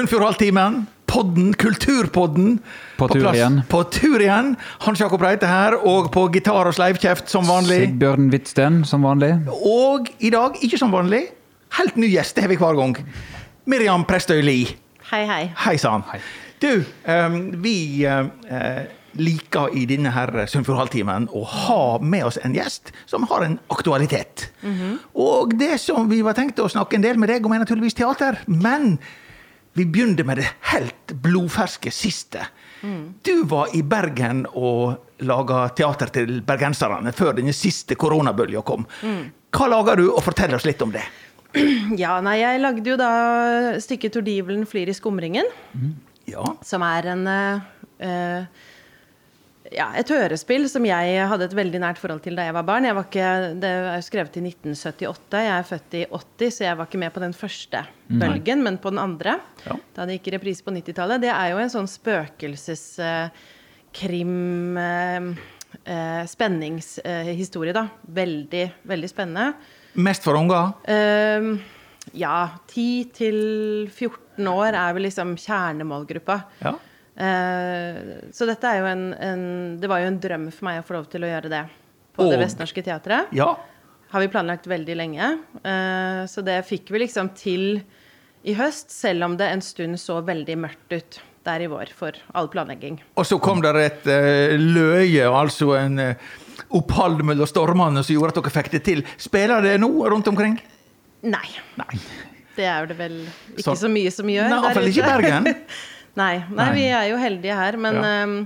Sunnfjordhalvtimen. Podden, Kulturpodden. På tur plass- igjen. På tur igjen. Hans Jakob Reite her, og på gitar og sleivkjeft som vanlig. Sigbjørn Hvitsten, som vanlig. Og i dag, ikke som vanlig, helt ny gjest. Det har vi hver gang. Miriam Prestøy Lie. Hei, hei. Hei sann. Du, um, vi eh, liker i denne her Sunnfjordhalvtimen å ha med oss en gjest som har en aktualitet. Og det som vi var tenkt å snakke en del med deg om, er naturligvis teater. Men vi begynner med det helt blodferske siste. Du var i Bergen og laga teater til bergenserne før denne siste koronabølga kom. Hva lager du, og fortell oss litt om det. Ja, nei, jeg lagde jo da stykket 'Tordivelen flyr i skumringen', Ja. som er en uh, ja, et hørespill som jeg hadde et veldig nært forhold til da jeg var barn. Jeg var ikke, det er skrevet i 1978, jeg er født i 80, så jeg var ikke med på den første bølgen, men på den andre. Ja. Da det gikk i reprise på 90-tallet. Det er jo en sånn spøkelseskrim eh, eh, Spenningshistorie, da. Veldig, veldig spennende. Mest for unger? Ehm, ja, 10 til 14 år er vel liksom kjernemålgruppa. Ja. Eh, så dette er jo en, en Det var jo en drøm for meg å få lov til å gjøre det på Og- Det Vestnorske Teatret. ja. Har vi planlagt veldig lenge. Uh, så det fikk vi liksom til i høst, selv om det en stund så veldig mørkt ut der i vår for all planlegging. Og så kom det et uh, løye, altså en opphold mellom stormene som gjorde at dere fikk det til. Spiller det nå rundt omkring? Nei. Nei. Det er det vel ikke så, så mye som gjør. Nei, iallfall ikke i. Bergen. nei, nei, vi er jo heldige her, men Ja. ehm,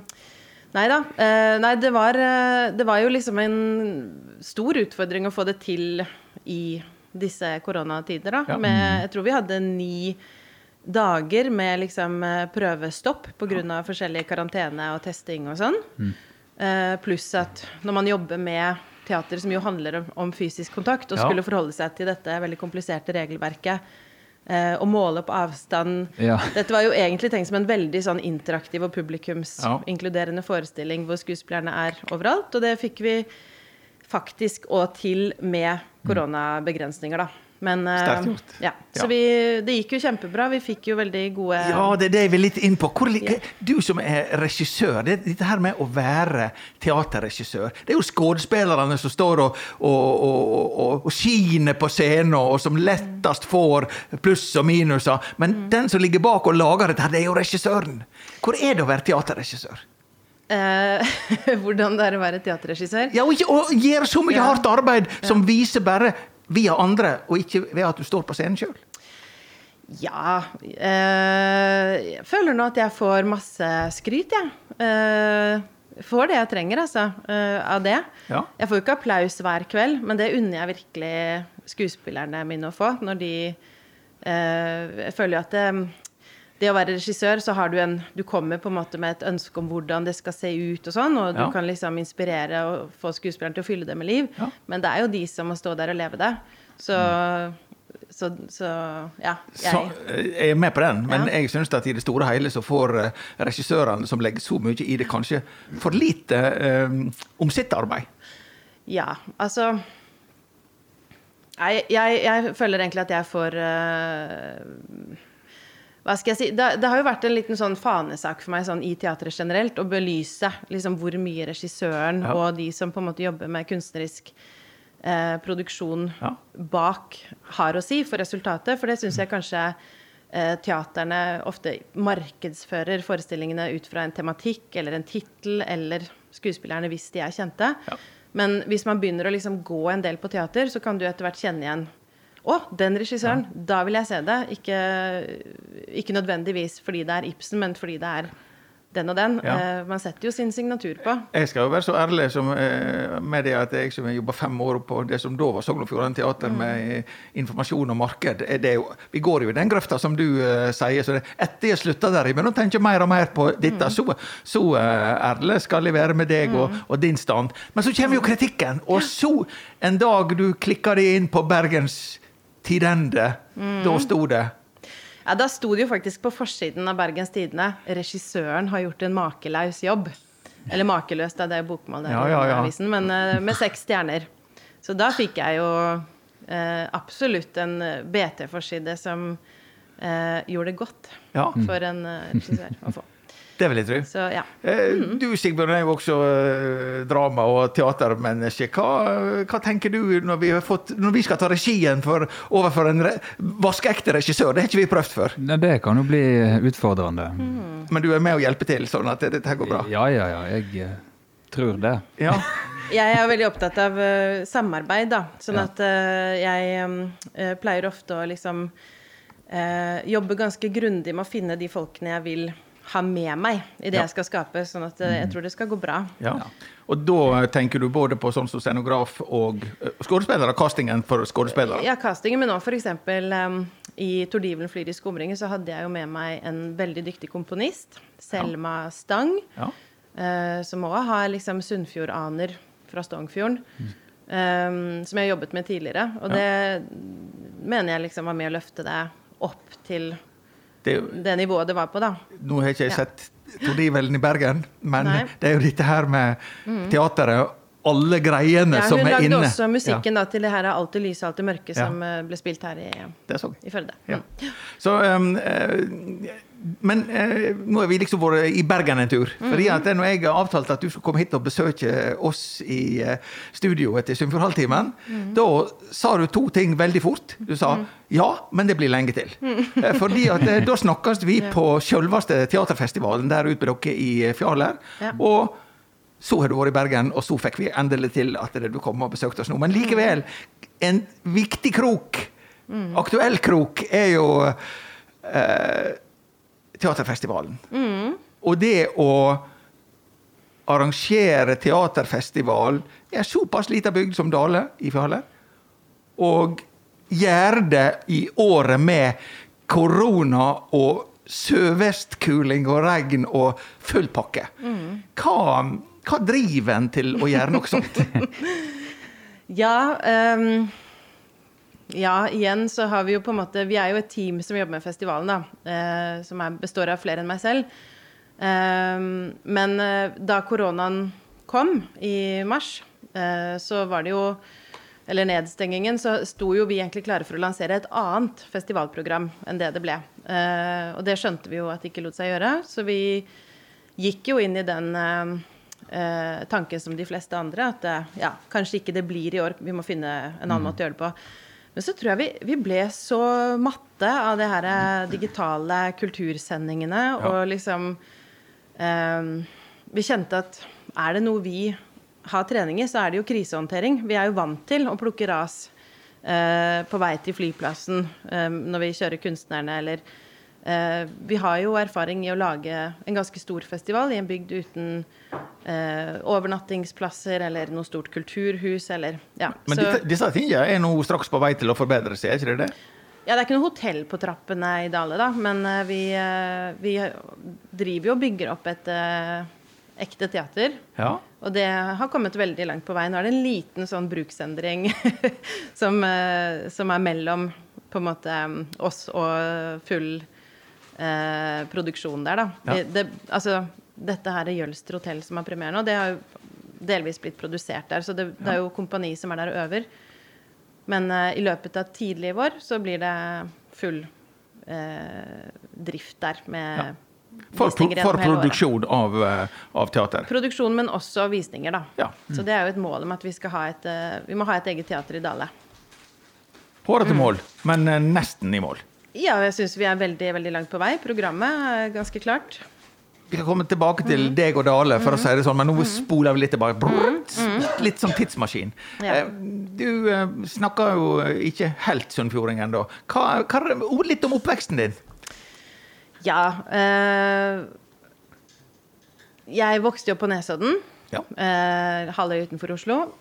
Nei da. eh, nei, det var, eh, det var jo liksom en stor utfordring å få det til i disse koronatider, da. Ja. Med, jeg tror vi hadde ni dager med liksom eh, prøvestopp pga. forskjellig karantene og testing og sånn. Eh, pluss at når man jobber med teater som jo handler om, om fysisk kontakt, og Ja. skulle forholde seg til dette veldig kompliserte regelverket, eh, og måle på avstand Ja. Dette var jo egentlig tenkt som en veldig sånn interaktiv og Ja. publikumsinkluderende forestilling hvor skuespillerne er overalt, og det fikk vi faktisk òg til med koronabegrensninger, da. Men eh, Sterkt gjort. Ja. Så Ja. vi, det gikk jo kjempebra. Vi fikk jo veldig gode Ja, det er det jeg vil litt inn på. Hvor, Ja. Du som er regissør, det, dette her med å være teaterregissør Det er jo skuespillerne som står og, og, og, og, skiner på scenen, og som lettest får pluss og minuser. Men Mm. den som ligger bak og lager dette, det er jo regissøren. Hvor er det å være teaterregissør? eh, Hvordan det er å være teaterregissør. Ja, og, og så mye Ja. hardt arbeid som viser bare via andre, og ikke ved at du står på scenen sjøl. Ja eh, Jeg føler nå at jeg får masse skryt, jeg. Ja. får det jeg trenger, altså, eh, av det. Ja. Jeg får jo ikke applaus hver kveld, men det unner jeg virkelig skuespillerne mine å få. Når de eh, Jeg føler jo at det, det å være regissør, så har du en Du kommer på en måte med et ønske om hvordan det skal se ut og sånn, og du Ja. kan liksom inspirere og få skuespilleren til å fylle det med liv. Ja. Men det er jo de som må stå der og leve det. Så, så, så ja. Jeg, Så, eh, jeg er med på den, men Ja. jeg syns at i det store og hele så får eh, regissørene som legger så mye i det, kanskje for lite um, om sitt arbeid. Ja, altså jeg, jeg, jeg føler egentlig at jeg får eh, Hva skal jeg si? Det, det har jo vært en liten sånn fanesak for meg sånn, i teatret generelt å belyse liksom, hvor mye regissøren Ja. og de som på en måte jobber med kunstnerisk eh, produksjon Ja. bak, har å si for resultatet. For det syns jeg kanskje eh, teaterne ofte markedsfører forestillingene ut fra en tematikk eller en tittel, eller skuespillerne hvis de er kjente. Ja. Men hvis man begynner å liksom gå en del på teater, så kan du etter hvert kjenne igjen å, den regissøren. Da vil jeg se det. Ikke, ikke nødvendigvis fordi det er Ibsen, men fordi det er den og den. Ja. Eh, man setter jo sin signatur på. Jeg skal jo være så ærlig som, eh, med det at jeg som jobba fem år på det som da var Sogn og Fjordane Teater med eh, informasjon og marked. Det jo, vi går jo i den grøfta som du sier. så det, Etter jeg slutta der, jeg begynner å tenke mer og mer på dette, så, så eh, ærlig skal jeg være med deg og, og din stand. Men så kommer jo kritikken, og så en dag du klikker deg inn på Bergens Tidende, da sto det Ja, Da sto det jo faktisk på forsiden av Bergens Tidende 'Regissøren har gjort en makelaus jobb'. Eller makeløs. Det er jo bokmål, det bokmålet Ja, ja, ja. avisen. Men eh, med seks stjerner. Så da fikk jeg jo eh, absolutt en BT-forside som eh, gjorde det godt for en eh, regissør å få. Det vil jeg tro. Så ja. Eh, Du Sigbjørn er jo også eh, drama- og teatermenneske. Hva, hva tenker du når vi, har fått, når vi skal ta regien for, overfor en re- vaskeekte regissør? Det har ikke vi prøvd før. Ne, Det kan jo bli utfordrende. Men du er med å hjelpe til, sånn at dette går bra? Ja, ja, ja. Jeg eh, tror det. Ja. Jeg er veldig opptatt av eh, samarbeid, da. Sånn Ja. at eh, jeg eh, pleier ofte å liksom eh, jobbe ganske grundig med å finne de folkene jeg vil ha med meg i det Ja. jeg skal skape. Sånn at eh, jeg tror det skal gå bra. ja. Og da tenker du både på sånn som scenograf og eh, skuespillere, castingen for skuespillere? Ja, castingen, men òg f.eks. Um, i 'Tordivelen flyr i skumringer' så hadde jeg jo med meg en veldig dyktig komponist, Selma Stang, Ja. uh, som òg har liksom Sunnfjord-aner fra Stongfjorden. um, som jeg har jobbet med tidligere. Og det mener jeg liksom var med å løfte det opp til Det, er det nivået det var på, da. nå har ikke jeg Ja. sett Tordivelen i Bergen, men Nei. det er jo dette her med teateret, alle greiene Ja, som hun er lagde også musikken da, til det her 'Alltid lyse, alltid mørke', Ja. som eh, ble spilt her i, Ja, så jeg. i Førde. Ja. Mm. Så, um, men eh, nå har vi liksom vært i Bergen en tur. Fordi at når jeg har avtalt at du skal komme hit og besøke oss i eh, studio etter mm. da sa du to ting veldig fort. Du sa ja, men det blir lenge til. Mm. Fordi at eh, da snakkes vi på selveste teaterfestivalen der ute med dere i Fjaler. Ja. Og så har du vært i Bergen, og så fikk vi endelig til at du kom og besøkte oss nå. Men likevel, en viktig krok, aktuell krok, er jo eh, teaterfestivalen. Og det å arrangere teaterfestival i en såpass lita bygd som Dale i Fjaler, og gjøre det i året med korona og sørvestkuling og regn og full pakke. Hva, hva driver en til å gjøre noe sånt? Ja, ehm, ja, igjen så har vi jo på en måte Vi er jo et team som jobber med festivalen, da. eh, som er, består av flere enn meg selv. Eh, men eh, da koronaen kom i mars, eh, så var det jo Eller nedstengingen, så sto jo vi egentlig klare for å lansere et annet festivalprogram enn det det ble. Eh, og det skjønte vi jo at det ikke lot seg gjøre, så vi gikk jo inn i den eh, tanken som de fleste andre, at ja, kanskje ikke det blir i år, vi må finne en annen måte å gjøre det på. Men så tror jeg vi, vi ble så matte av de her eh, digitale kultursendingene, Ja. og liksom eh, Vi kjente at er det noe vi har trening i, så er det jo krisehåndtering. Vi er jo vant til å plukke ras eh, på vei til flyplassen eh, når vi kjører kunstnerne, eller eh, Vi har jo erfaring i å lage en ganske stor festival i en bygd uten eh, overnattingsplasser eller noe stort kulturhus, eller Ja. Men så, disse, disse tingene er nå straks på vei til å forbedre seg, er ikke det det? ja, det er ikke noe hotell på trappene i Dale, da, men eh, vi, eh, vi driver jo og bygger opp et eh, ekte teater. Ja. Og det har kommet veldig langt på vei. Nå er det en liten sånn bruksendring som, eh, som er mellom på en måte oss og full eh, produksjon der, da. Ja. Det, altså, dette her er Jølster hotell som har premiere nå. Det har jo delvis blitt produsert der, så det, det er jo kompani som er der og øver. Men eh, i løpet av tidlig i vår så blir det full eh, drift der med. For, for produksjon av, eh, av teater. Produksjon, men også visninger, da. Ja. Så det er jo et mål om at vi skal ha et eh, Vi må ha et eget teater i Dale. Hårete Mm. mål, men eh, nesten i mål. Ja, jeg syns vi er veldig, veldig langt på vei. Programmet er ganske klart. Vi kan komme tilbake til Mm. deg og Dale, for å si det sånn, men nå spoler vi litt tilbake. Brrrt, Litt som tidsmaskin. Mm. Ja. Eh, Du eh, snakker jo ikke helt sunnfjording ennå. Ord litt om oppveksten din. Ja. eh, jeg vokste jo på Nesodden. Ja. Uh, Halvøy utenfor Oslo.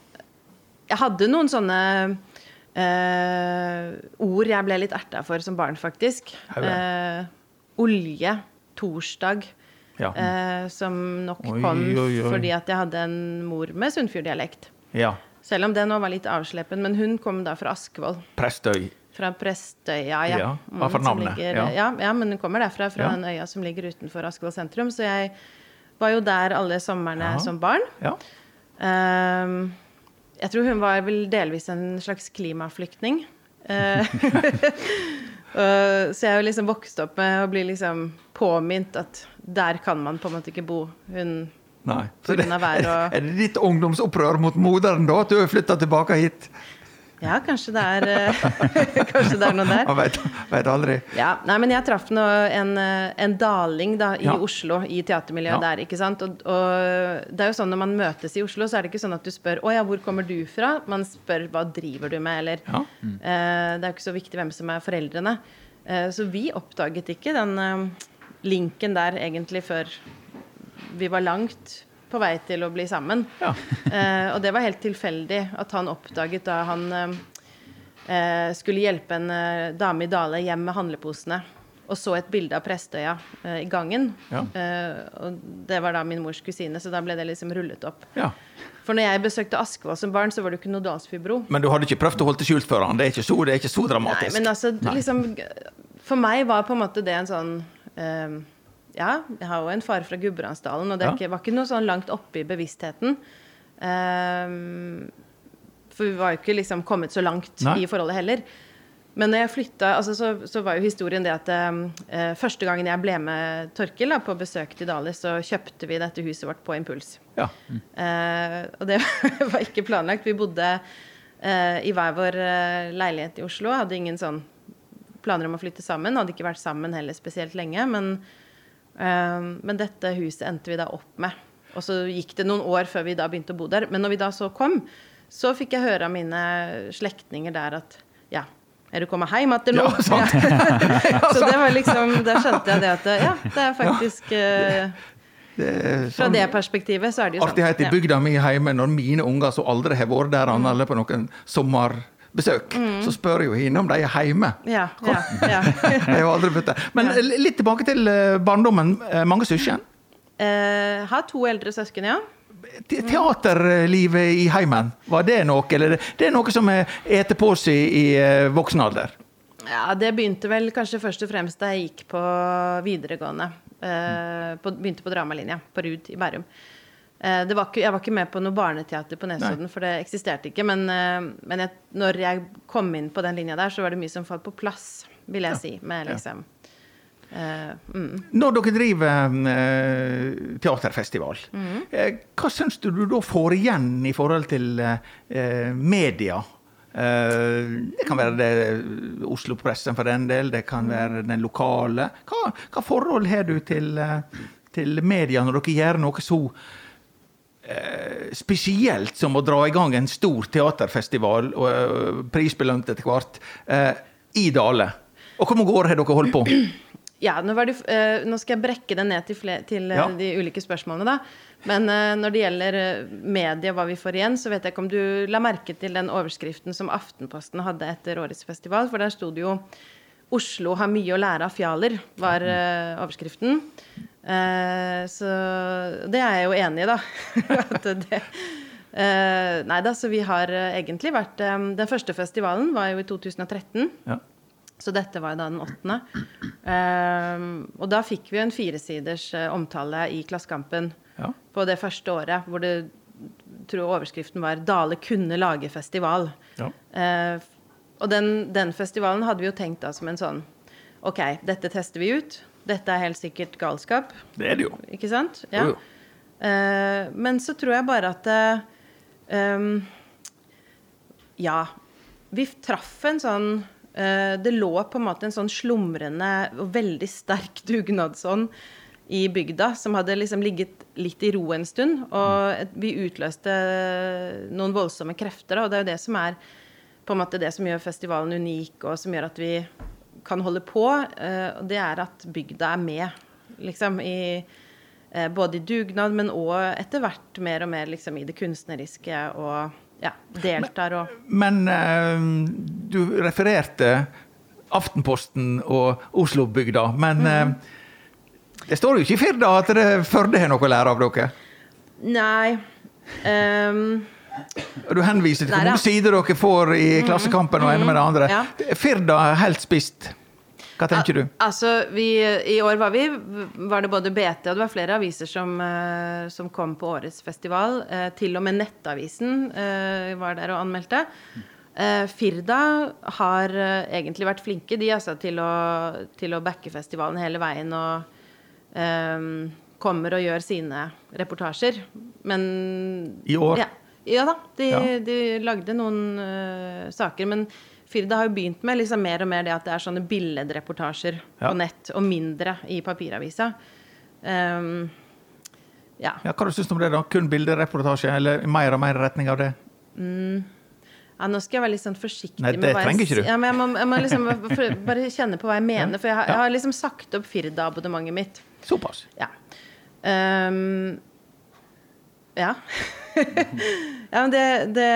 Jeg hadde noen sånne eh, ord jeg ble litt erta for som barn, faktisk. Eh, olje. Torsdag. Ja. eh, som nok Oi, kom oi, oi. fordi at jeg hadde en mor med Sunnfjord-dialekt. ja. Selv om det nå var litt avslepen, men hun kom da fra Askvoll. Prestøy. Fra Prestøya, ja. Ja, Hva for navnet, ligger- ja. ja. men hun kommer derfra, fra den øya som ligger utenfor Askvoll sentrum. Så jeg var jo der alle somrene som barn. Ja. Ehm, jeg tror hun var vel delvis en slags klimaflyktning. Eh, Uh, så jeg liksom vokst opp med å bli liksom påminnet at der kan man på en måte ikke bo. Hun Nei. Så det, er det ditt ungdomsopprør mot moderen da, at du har flytta tilbake hit? Ja, kanskje det er uh, Kanskje det er noe der. Man vet, vet aldri. Ja, nei, men jeg traff noe, en, eh, en daling da, i Ja. Oslo, i teatermiljøet Ja. der. ikke sant? Og, og det er jo sånn når man møtes i Oslo, så er det ikke sånn at du spør 'Å ja, hvor kommer du fra?' Man spør 'Hva driver du med?' eller Ja. eh, Det er jo ikke så viktig hvem som er foreldrene. Eh, så vi oppdaget ikke den eh, linken der egentlig før vi var langt på vei til å bli sammen. Ja. Eh, og det var helt tilfeldig at han oppdaget da han eh, eh, skulle hjelpe en dame i Dale hjem med handleposene. Og så et bilde av Prestøya i gangen. Ja. Eh, og det var da min mors kusine, så da ble det liksom rullet opp. Ja. For når jeg besøkte Askvoll som barn, så var det ikke noe Dalsfjordbro. Men du hadde ikke prøvd å holde det skjult for han? Det er ikke så, det er ikke så Nei, dramatisk? men altså, Nei. liksom For meg var på en måte det en sånn eh, Ja, jeg har jo en far fra Gudbrandsdalen, og det er Ja. ikke, var ikke noe sånn langt oppe i bevisstheten. Um, for vi var jo ikke liksom kommet så langt Nei. i forholdet heller. Men når jeg flytta, altså så, så var jo historien det at uh, første gangen jeg ble med Torkil da, på besøk til Dali, så kjøpte vi dette huset vårt på impuls. Ja. Eh, og det var ikke planlagt. Vi bodde uh, i hver vår leilighet i Oslo. Hadde ingen sånn planer om å flytte sammen. Hadde ikke vært sammen heller spesielt lenge. Men, men dette huset endte vi da opp med. Og så gikk det noen år før vi da begynte å bo der. Men når vi da så kom, så fikk jeg høre av mine slektninger der at ja, er du kommet hjem igjen nå? Ja, sant. så det var liksom Da skjønte jeg det at ja, det er faktisk uh, Det er Fra sånn det perspektivet så er det jo sånn. artighet i Ja. bygda mi hjemme når mine unger som aldri har vært der, annet eller på noen sommerbesøk, så spør jo henne om de er hjemme. Ja, ja, ja. Jeg har aldri blitt der. Men litt tilbake til eh, barndommen. Eh, Mange søsken. Eh, har to eldre søsken, ja. Teaterlivet i heimen, var det noe? Eller det er noe som er eter på seg i eh, voksen alder? Ja, Det begynte vel kanskje først og fremst da jeg gikk på videregående. Eh, på, begynte på dramalinja på RUD i Bærum. Eh, det var ikke, jeg var ikke med på noe barneteater på Nesodden, for det eksisterte ikke. Men, eh, men jeg, når jeg kom inn på den linja der, så var det mye som falt på plass, vil jeg si. Med Ja. liksom eh, mm. Når dere driver uh, teaterfestival, mm. uh, hva syns du du da får igjen i forhold til media? Det kan være det Oslo-pressen for den del, det kan være den lokale. Hva, hva forhold har du til, til media når dere gjør noe så spesielt som å dra i gang en stor teaterfestival, og eh, prisbelønt etter hvert, eh, i Dale? Og hvor mange år har dere holdt på? Ja, nå, det, eh, nå skal jeg brekke det ned til, fle- til eh, Ja. de ulike spørsmålene, da. Men eh, når det gjelder media og hva vi får igjen, så vet jeg ikke om du la merke til den overskriften som Aftenposten hadde etter årets festival, for der sto det jo 'Oslo har mye å lære av Fjaler', var uh, overskriften. Uh, så det er jeg jo enig i, da. At det, uh, nei da, så vi har egentlig vært um, Den første festivalen var jo i 2013. Ja. Så dette var jo da den åttende. Og da fikk vi en firesiders omtale i Klassekampen Ja. på det første året, hvor det tror overskriften var 'Dale kunne lage festival'. Ja. Og den, den festivalen hadde vi jo tenkt da som en sånn OK, dette tester vi ut. Dette er helt sikkert galskap. Det er det jo. Ikke sant? Jo, jo. Uh, men så tror jeg bare at uh, um, Ja. Vi traff en sånn uh, Det lå på en måte en sånn slumrende og veldig sterk dugnadsånd i bygda, som hadde liksom ligget litt i ro en stund. Og vi utløste noen voldsomme krefter, og det er jo det som er på en måte det som gjør festivalen unik, og som gjør at vi kan holde på. eh, det er at bygda er med, liksom, i eh, både i dugnad, men òg etter hvert mer og mer liksom, i det kunstneriske, og ja, deltar og Men eh, du refererte Aftenposten og Oslo-bygda. Men mm. det står jo ikke i Firda at Førde har noe å lære av dere. Nei. Og Du henviser til hvor mange sider dere får i Klassekampen og ene med det andre. Ja. Firda helt spist. Hva tenker du? Altså, vi, I år var vi var det både BT og det var flere aviser som, eh, som kom på årets festival. Eh, til og med Nettavisen eh, var der og anmeldte. Eh, Firda har eh, egentlig vært flinke de altså, til, å, til å backe festivalen hele veien og eh, kommer og gjør sine reportasjer. Men I år? Ja, ja da. De, Ja. de lagde noen uh, saker. Men Firda har jo begynt med liksom mer og mer det at det er sånne billedreportasjer Ja. på nett, og mindre i papiravisa. Um, ja. Ja, hva syns du om det, da? Kun bildereportasje, eller mer og mer retning av det? Ja, nå skal jeg være litt sånn forsiktig Nei, med det trenger jeg ikke du. Ja, men jeg må, jeg må liksom bare kjenne på hva jeg mener. For jeg har, jeg har liksom sagt opp Firda-abonnementet mitt. Såpass. Ja. Um, ja. ja, men det, det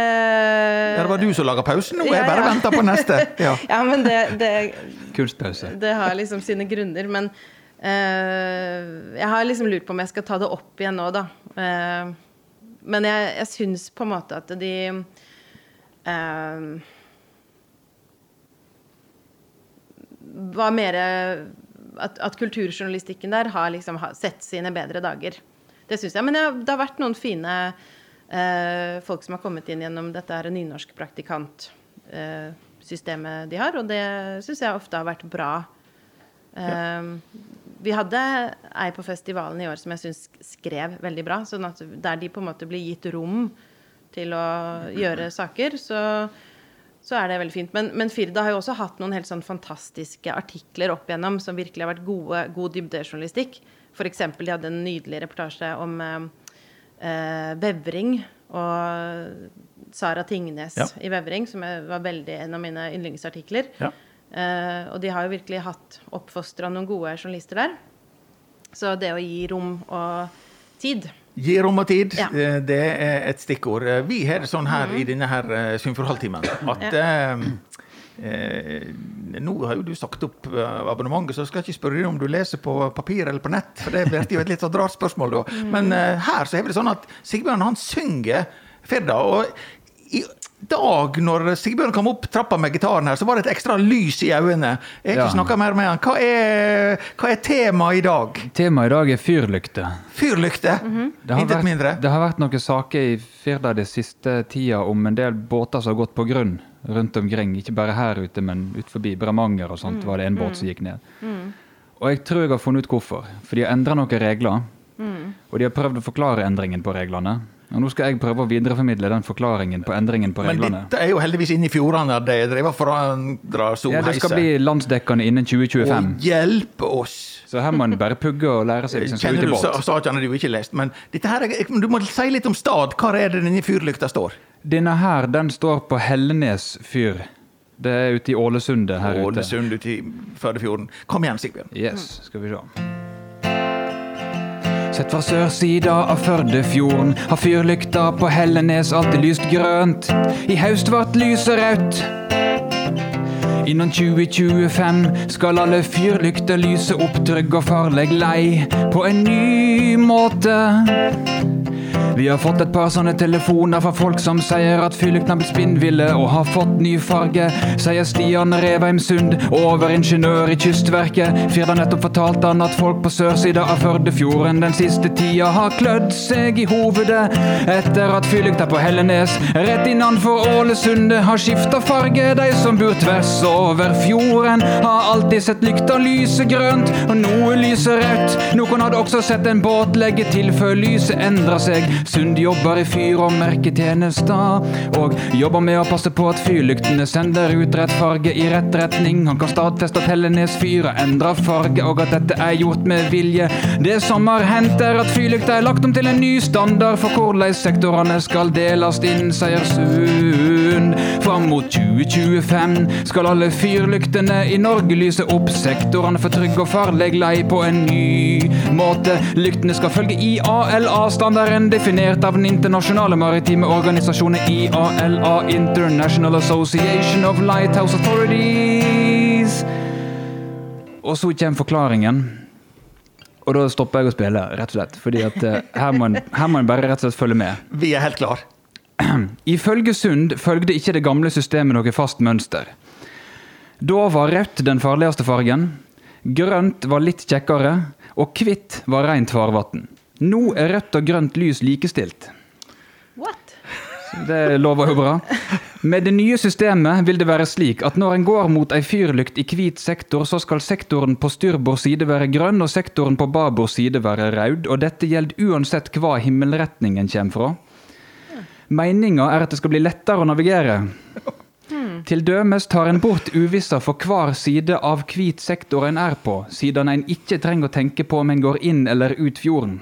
Ja, det var du som laga pausen nå, jeg bare ja. venter på neste. Ja. Ja, men det, det, Kunstpause. det har liksom sine grunner. Men uh, jeg har liksom lurt på om jeg skal ta det opp igjen nå, da. Uh, men jeg, jeg syns på en måte at de uh, var mer at, at kulturjournalistikken der har liksom sett sine bedre dager. Det syns jeg. Men jeg, det har vært noen fine folk som har kommet inn gjennom dette her nynorskpraktikantsystemet de har, og det syns jeg ofte har vært bra. Eh, vi hadde ei på festivalen i år som jeg syns skrev veldig bra. sånn at Der de på en måte blir gitt rom til å gjøre saker, så, så er det veldig fint. Men, men Firda har jo også hatt noen helt sånn fantastiske artikler opp igjennom som virkelig har vært gode, god dybdejournalistikk. F.eks. de hadde en nydelig reportasje om eh, eh, og Sara Tingnes Ja. i vevring, som var veldig en av mine yndlingsartikler. Ja. Eh, og de har jo virkelig hatt oppfostra noen gode journalister der. Så det å gi rom og tid Gi rom og tid, Ja. eh, det er et stikkord. Eh, Vi har det sånn her i denne her Symfonihalvtimen at eh, eh, Nå har jo du sagt opp eh, abonnementet, så jeg skal ikke spørre deg om du leser på papir eller på nett, for det blir jo et litt sånn rart spørsmål da. Men eh, her så er det sånn at Sigbjørn han synger Firda. og i dag når Sigbjørn kom opp trappa med gitaren her, så var det et ekstra lys i øynene. Jeg har ikke Ja. snakka mer med han. Hva er, hva er temaet i dag? Temaet i dag er fyrlykter. Fyrlykter? Det har, Intet mindre? det har vært noen saker i Firda de siste tida om en del båter som har gått på grunn rundt omkring. Ikke bare her ute, men ut forbi Bremanger og sånt var det en båt som gikk ned. Og jeg tror jeg har funnet ut hvorfor. For de har endra noen regler. Og de har prøvd å forklare endringen på reglene. Og nå skal jeg prøve å videreformidle den forklaringen på endringen på reglene. Men dette er jo heldigvis inne i fjordene der de driver og forandrer Ja, det skal bli landsdekkende innen 2025. Og hjelpe oss! Så her må en bare pugge og lære seg liksom, Kjenner du båt. har du ikke lest, men her, er- du må si litt om stad. Hvor er det denne fyrlykta står? Denne her, den står på Hellenes fyr. Det er ute i Ålesundet her ute. Ålesund ute i Førdefjorden. Kom igjen, Sigbjørn. Yes, skal vi se. Sett fra sørsida av Førdefjorden har fyrlykta på Hellenes alltid lyst grønt. I haust vart lyset rødt. Innen 2025 skal alle fyrlykter lyse opp trygg og farleg lei på en ny måte. Vi har fått et par sånne telefoner fra folk som sier at fyrlyktene er spinnville og har fått ny farge, sier Stian Revheim Sund, overingeniør i Kystverket. Firda nettopp fortalte han at folk på sørsida av Førdefjorden den siste tida har klødd seg i hovedet etter at fyrlykta på Hellenes rett innanfor Ålesundet har skifta farge. De som bor tvers over fjorden, har alltid sett lykta lyse grønt, og noe lyser rødt. Noen hadde også sett en båt legge til før lyset endra seg. Sund jobber i fyr- og merketjenester, og jobber med å passe på at fyrlyktene sender ut rett farge i rett retning. Han kan stadfeste at Hellenes fyr har endra farge, og at dette er gjort med vilje. Det som har hendt, er at fyrlykta er lagt om til en ny standard for hvordan sektorene skal deles inn, sier Sund. Fram mot 2025 skal alle fyrlyktene i Norge lyse opp sektorene for trygg og farlig lei på en ny måte. Lyktene skal følge IALA-standarden definert av den internasjonale maritime organisasjonen IALA, International Association of Lighthouse Authorities. Og så kommer forklaringen. Og da stopper jeg å spille, rett og slett. Fordi at eh, her må en, her må en bare rett og slett følge med. Vi er helt klar. Ifølge Sund følgde ikke det gamle systemet noe fast mønster. Da var rødt den farligste fargen, grønt var litt kjekkere, og hvitt var rent farvann. Nå er rødt og grønt lys likestilt. What? Det lover jo bra. Med det nye systemet vil det være slik at når en går mot ei fyrlykt i hvit sektor, så skal sektoren på styrbord side være grønn og sektoren på babord side være rød, og dette gjelder uansett hva himmelretningen kommer fra. Meninga er at det skal bli lettere å navigere. Til dømes tar en bort uvissa for hver side av hvit sektor en er på, siden en ikke trenger å tenke på om en går inn eller ut fjorden.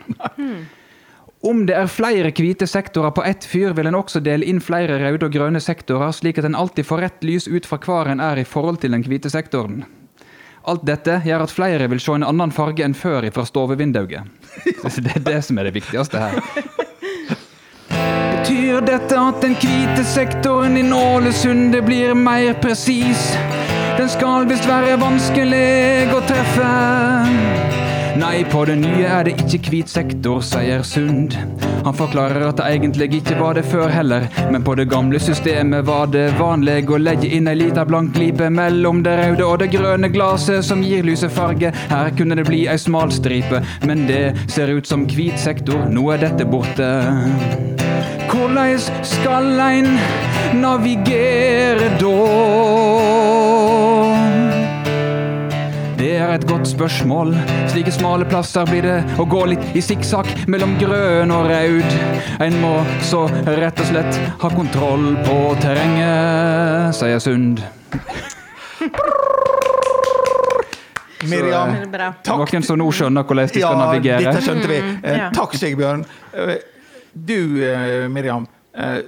Om det er flere hvite sektorer på ett fyr, vil en også dele inn flere røde og grønne sektorer, slik at en alltid får rett lys ut fra hver en er i forhold til den hvite sektoren. Alt dette gjør at flere vil se en annen farge enn før fra stovevinduet. Det er det som er det viktigste her. Betyr dette at den hvite sektoren i Nålesund blir mer presis? Den skal visst være vanskelig å treffe. Nei, på det nye er det ikke hvit sektor, sier Sund. Han forklarer at det egentlig ikke var det før heller, men på det gamle systemet var det vanlig å legge inn ei lita blank glipe mellom det røde og det grønne glasset som gir lyse farge. Her kunne det bli ei smal stripe, men det ser ut som hvit sektor, nå er dette borte. Hvordan skal ein navigere da? Det er et godt spørsmål. Slike smale plasser blir det å gå litt i sikksakk mellom grønn og rød. En må så rett og slett ha kontroll på terrenget, sier Sund. Miriam, bra. takk. Noen som nå skjønner hvordan de skal Ja, navigere? dette skjønte vi. Mm, ja. Takk, Sigbjørn. Eh, Du, eh, Miriam. eh,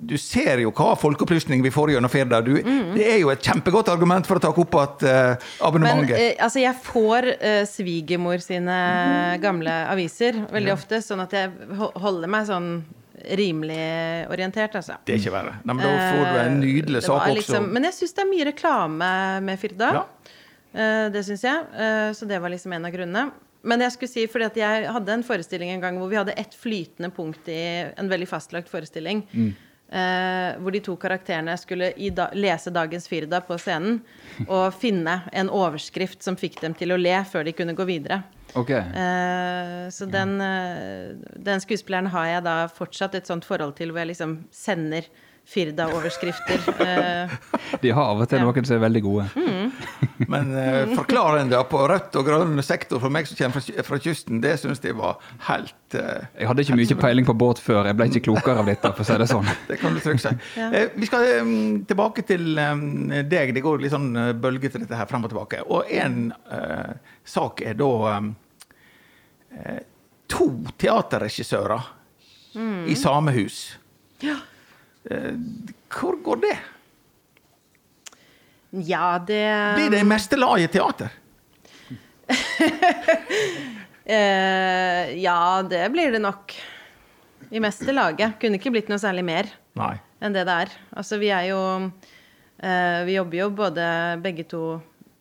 Du ser jo hva folkeopplysning vi får gjennom Firda. Du, Det er jo et kjempegodt argument for å ta opp igjen abonnementet. Men abonnementet. eh, altså, jeg får uh, svigermor sine gamle aviser veldig ofte, sånn at jeg holder meg sånn rimelig orientert, altså. det er ikke verre. Nei, men da får du en Eh, nydelig sak også. liksom- men jeg syns det er mye reklame med Firda. Ja. Eh, det syns jeg. Eh, så det var liksom en av grunnene. Men jeg skulle si, fordi at jeg hadde en forestilling en gang hvor vi hadde ett flytende punkt i en veldig fastlagt forestilling. Mm. eh, hvor de to karakterene skulle da, lese dagens Firda på scenen og finne en overskrift som fikk dem til å le før de kunne gå videre. Okay. Eh, så den, eh, den skuespilleren har jeg da fortsatt et sånt forhold til hvor jeg liksom sender Firda-overskrifter. Eh, De har av og til Ja. noen som er veldig gode. Men uh, forklarende på rødt og grønn sektor for meg som kommer fra, fra kysten, det syns jeg var helt uh, Jeg hadde ikke mye peiling på båt før. Jeg ble ikke klokere av dette, for å si det sånn. Det kan du trygt si. Ja. Uh, Vi skal um, tilbake til um, deg. Det går litt sånn eh, bølge til dette her frem og tilbake. Og en eh, sak er da eh, to teaterregissører i samme hus. Ja. Eh, hvor går det? ja, det Blir det i meste laget teater? Eh, ja, det blir det nok. I meste laget. Kunne ikke blitt noe særlig mer Nei. enn det det er. Altså, vi er jo eh, Vi jobber jo både begge to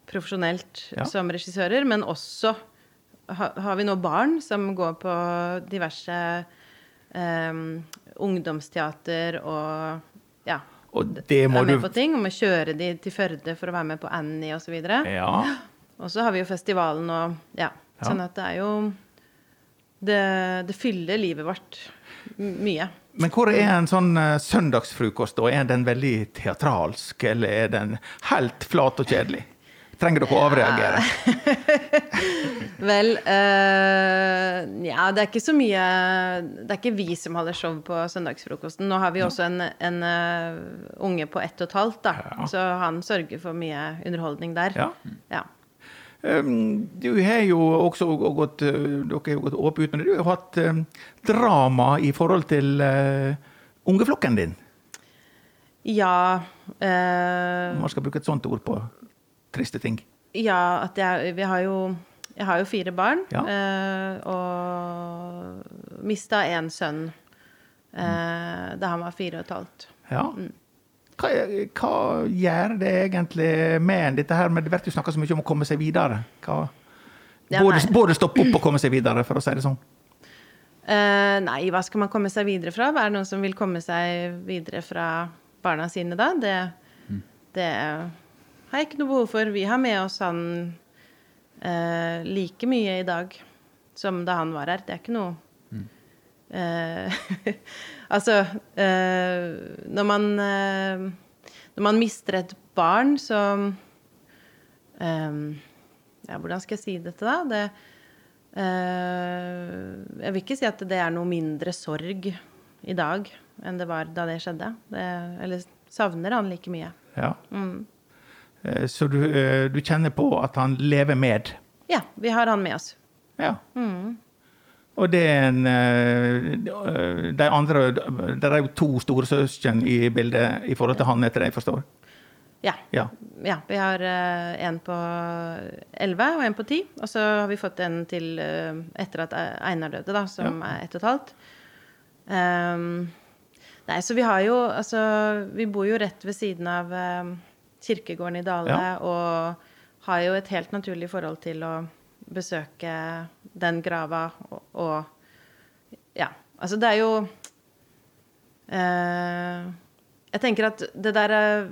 profesjonelt Ja. som regissører, men også ha, har vi nå barn som går på diverse eh, ungdomsteater og ja. Og det må er med du på ting. Og må kjøre de til Førde for å være med på Annie osv. Og, så Ja. og så har vi jo festivalen og ja. Ja. Sånn at det er jo Det, det fyller livet vårt mye. Men hvor er en sånn eh, søndagsfrokost? da? Er den veldig teatralsk, eller er den helt flat og kjedelig? Trenger dere å avreagere? Vel uh, Ja, det er ikke så mye Det er ikke vi som holder show på søndagsfrokosten. Nå har vi også en, en uh, unge på ett og et halvt, da. Ja. Så han sørger for mye underholdning der. Ja. Ja. Um, Du har jo også gått uh, Dere har jo gått åpent ut, men du har jo hatt um, drama i forhold til uh, ungeflokken din. Ja, Uh, man skal bruke et sånt ord på triste ting. ja at jeg Vi har jo Jeg har jo fire barn. Ja. eh, og mista én sønn eh, da han var fire og et halvt. Ja. Hva, hva gjør det egentlig med en, dette her? Men det blir snakka så mye om å komme seg videre. Hva, Ja, både, både stoppe opp og komme seg videre, for å si det sånn. Eh, nei, hva skal man komme seg videre fra? Hva Er det noen som vil komme seg videre fra barna sine da? Det, det har jeg ikke noe behov for. Vi har med oss han eh, like mye i dag som da han var her. Det er ikke noe eh, Altså eh, Når man eh, Når man mister et barn, så eh, Ja, hvordan skal jeg si dette, da? Det, eh, jeg vil ikke si at det er noe mindre sorg i dag enn det var da det skjedde. Det, eller savner han like mye. Ja. Eh, Så du, eh, du kjenner på at han lever med? Ja, vi har han med oss. Ja. Og det er en eh, De andre Det er jo to storesøsken i bildet i forhold til han, etter det jeg forstår? Ja. Ja. ja vi har eh, en på 11 og en på 10. Og så har vi fått en til eh, etter at Einar døde, da, som er ett og et halvt. Um, nei, så vi har jo Altså, vi bor jo rett ved siden av eh, kirkegården i Dale Ja. og har jo et helt naturlig forhold til å besøke den grava og, og Ja. Altså, det er jo eh, Jeg tenker at det der er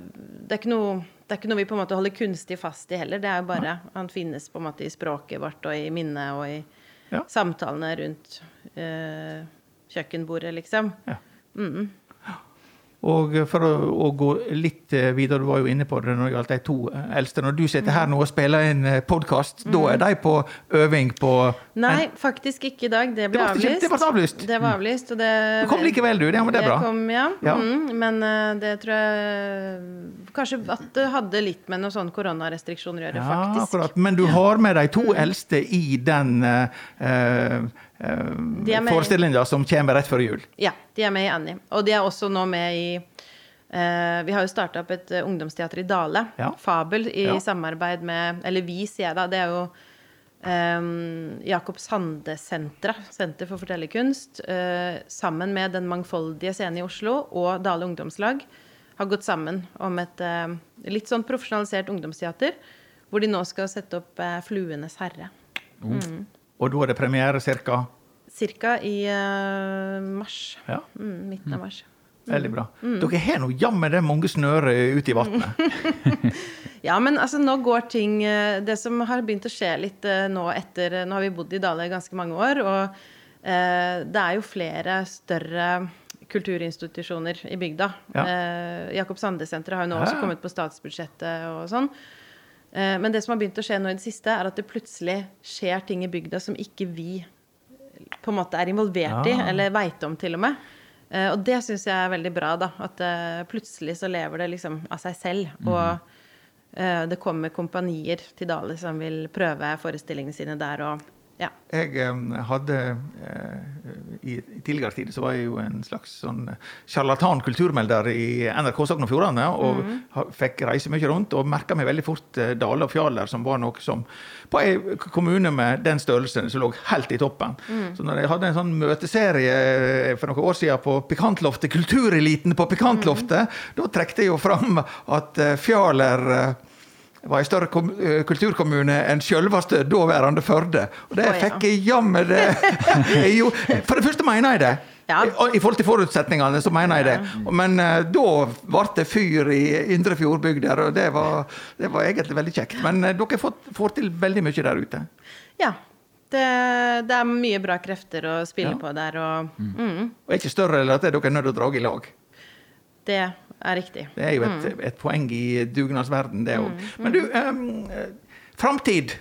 det er, ikke noe, det er ikke noe vi på en måte holder kunstig fast i heller. Det er jo bare Han finnes på en måte i språket vårt og i minnet og i Ja. samtalene rundt eh, kjøkkenbordet, liksom. Ja. Og for å, å gå litt eh, videre, du var jo inne på det når det gjaldt de to eh, eldste. Når du sitter her nå og spiller en podkast, da er de på øving på Nei, faktisk ikke i dag. Det ble Det avlyst. det ble avlyst. Det var avlyst, og det Du kom likevel, du. Ja, men det er bra. Kom, ja. Ja. Mm, men eh, det tror jeg Kanskje at det hadde litt med noen sånne koronarestriksjoner å gjøre, Ja, faktisk. akkurat. Men du har med de to eldste i den uh, De er med. forestillinga som kommer rett før jul. Ja, de er med i Annie. Og de er også nå med i eh, Vi har jo starta opp et eh, ungdomsteater i Dale, Ja. Fabel, i Ja. samarbeid med Eller vi, sier jeg da. Det er jo um, Jakob Sande-senteret, Senter for fortellerkunst, eh, sammen med Den mangfoldige scenen i Oslo og Dale ungdomslag, har gått sammen om et eh, litt sånn profesjonalisert ungdomsteater, hvor de nå skal sette opp eh, Fluenes herre. Og da er det premiere ca. Cirka i uh, mars. Ja, Mm, midten av mars. veldig bra. Mm. Dere har nå jammen det mange snører ute i vannet. Ja, men altså nå går ting eh, Det som har begynt å skje litt eh, nå etter Nå har vi bodd i Dale i ganske mange år, og eh, det er jo flere større kulturinstitusjoner i bygda. Ja. Eh, Jakob Sande-senteret har jo nå også kommet på statsbudsjettet og sånn. Eh, men det som har begynt å skje nå i det siste, er at det plutselig skjer ting i bygda som ikke vi på en måte er involvert i, eller veit om til og med. Eh, og det syns jeg er veldig bra, da. At eh, plutselig så lever det liksom av seg selv. Og mm. det kommer kompanier til Dale som vil prøve forestillingene sine der og ja. Jeg eh, hadde eh, i, tidligere tider så var jeg jo en slags sånn sjarlatan kulturmelder i NRK Sogn og Fjordane. Og ha, fikk reise mye rundt og merka meg veldig fort eh, Dale og Fjaler, som var noe som På ei kommune med den størrelsen som lå helt i toppen. Så når jeg hadde en sånn møteserie eh, for noen år siden på Pikantloftet, Kultureliten på Pikantloftet, da trekte jeg jo fram at eh, Fjaler eh, var en større eh, kulturkommune enn selveste daværende Førde. Og det ja. fikk jeg jammen det jo, For det første mener jeg det. Ja. I, I forhold til forutsetningene, så mener jeg det. Men uh, da ble det fyr i Indre Fjordbygd der, og det var, det var egentlig veldig kjekt. Men uh, dere får, får til veldig mye der ute. ja. Det, det er mye bra krefter å spille Ja. på der, og mm, Og ikke større enn at dere er nødt til å dra i lag. det er riktig. Det er jo et, et poeng i dugnadsverden, det òg. Men du, um, framtid.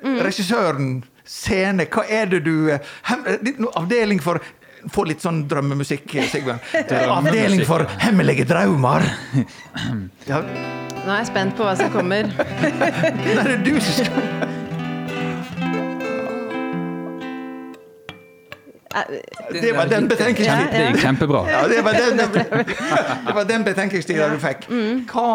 Regissøren, scene, hva er det du eh, hem, Avdeling for Få litt sånn drømmemusikk, Sigbjørn. Avdeling for hemmelige drømmer. Ja, Nå er jeg spent på hva som kommer. det er du som skal Det var den betenkningstiden. Det gikk kjempebra. Ja, det var den, det var den betenkningstida du fikk. Hva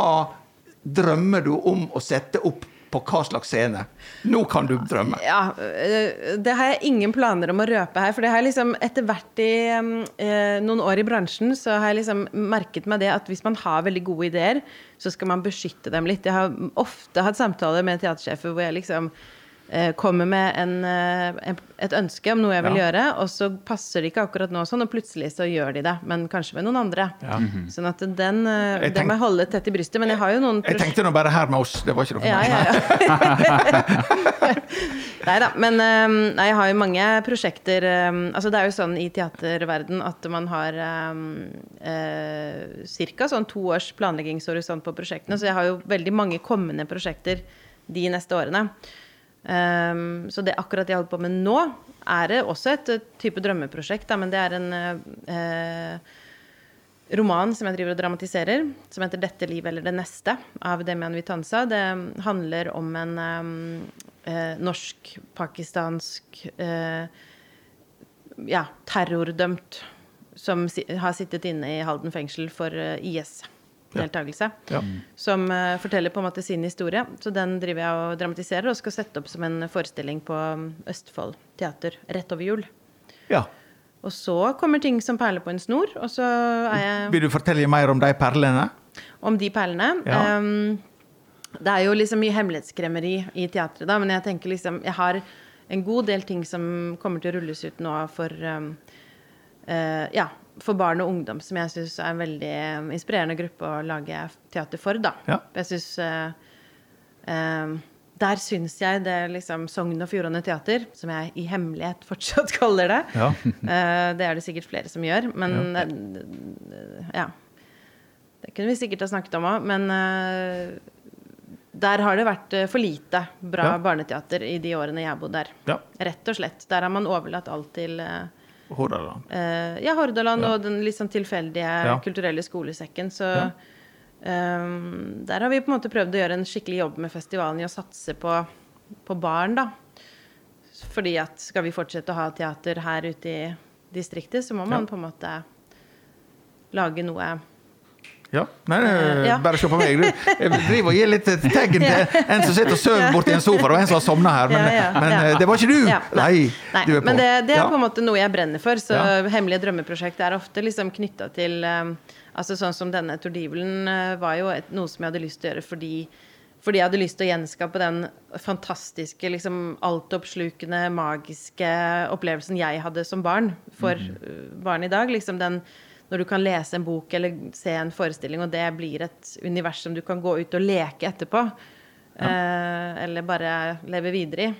drømmer du om å sette opp på hva slags scene? Nå kan du drømme. Ja, det har jeg ingen planer om å røpe her. For det har jeg liksom etter hvert i øh, noen år i bransjen, så har jeg liksom merket meg det at hvis man har veldig gode ideer, så skal man beskytte dem litt. Jeg har ofte hatt samtaler med teatersjefer hvor jeg liksom eh, kommer med en, eh, et ønske om noe jeg vil Ja. gjøre, og så passer det ikke akkurat nå sånn, og plutselig så gjør de det, men kanskje med noen andre. Sånn at den, tenk, den må jeg holde tett i brystet. Men jeg har jo noen Jeg tenkte nå bare her med oss, det var ikke noe for ja, meg. ja, ja. nei da. Men eh, nei, jeg har jo mange prosjekter eh, Altså det er jo sånn i teaterverden at man har um, ca. sånn to års planleggingshorisont på prosjektene. Så jeg har jo veldig mange kommende prosjekter de neste årene. Um, så det akkurat jeg holder på med nå, er det også et eh, type drømmeprosjekt. Da, men det er en uh, roman som jeg driver og dramatiserer, som heter 'Dette livet eller det neste' av Demian Vitanza. Det handler om en um, eh, norsk-pakistansk eh, ja, terrordømt som si har sittet inne i Halden fengsel for eh, IS-deltakelse. Ja. Som uh, forteller på en måte sin historie. Så den driver jeg og dramatiserer og skal sette opp som en forestilling på um, Østfold Teater rett over jul. Ja. Og så kommer ting som perler på en snor, og så er jeg Vil du fortelle mer om de perlene? om de perlene. Ja. Um, det er jo liksom mye hemmelighetskremmeri i teatret, da, men jeg tenker liksom Jeg har en god del ting som kommer til å rulles ut nå for um, uh, Ja, for barn og ungdom, som jeg syns er en veldig um, inspirerende gruppe å lage teater for, da. Ja. Jeg syns Der syns jeg det liksom Sogn og Fjordane Teater, som jeg i hemmelighet fortsatt kaller det Ja. uh, Det er det sikkert flere som gjør, men eh, ja. Det kunne vi sikkert ha snakket om òg, men der har det vært for lite bra Ja. barneteater i de årene jeg har bodd der. Ja. Rett og slett. Der har man overlatt alt til eh, Hordaland. Uh, ja, Hordaland Ja. og den litt sånn tilfeldige Ja. kulturelle skolesekken. Så Ja. um, der har vi på en måte prøvd å gjøre en skikkelig jobb med festivalen i å satse på, på barn, da. Fordi at skal vi fortsette å ha teater her ute i distriktet, så må man på en måte lage noe Ja. Nei, Eh, ja. bare se på meg. Du, jeg driver og gir litt tegn til en som sitter og sover borti en sofa, og en som har sovna her. Men, Ja, men eh, det var ikke du! Nei. Nei, du men det, det er på en måte noe jeg brenner for. Så hemmelige drømmeprosjekt er ofte liksom knytta til Altså sånn som denne Tordivelen var jo et, noe som jeg hadde lyst til å gjøre fordi fordi jeg hadde lyst til å gjenskape den fantastiske, liksom altoppslukende, magiske opplevelsen jeg hadde som barn for mm. barn i dag. Liksom den når du kan lese en bok eller se en forestilling, og det blir et univers som du kan gå ut og leke etterpå. eh, eller bare leve videre i.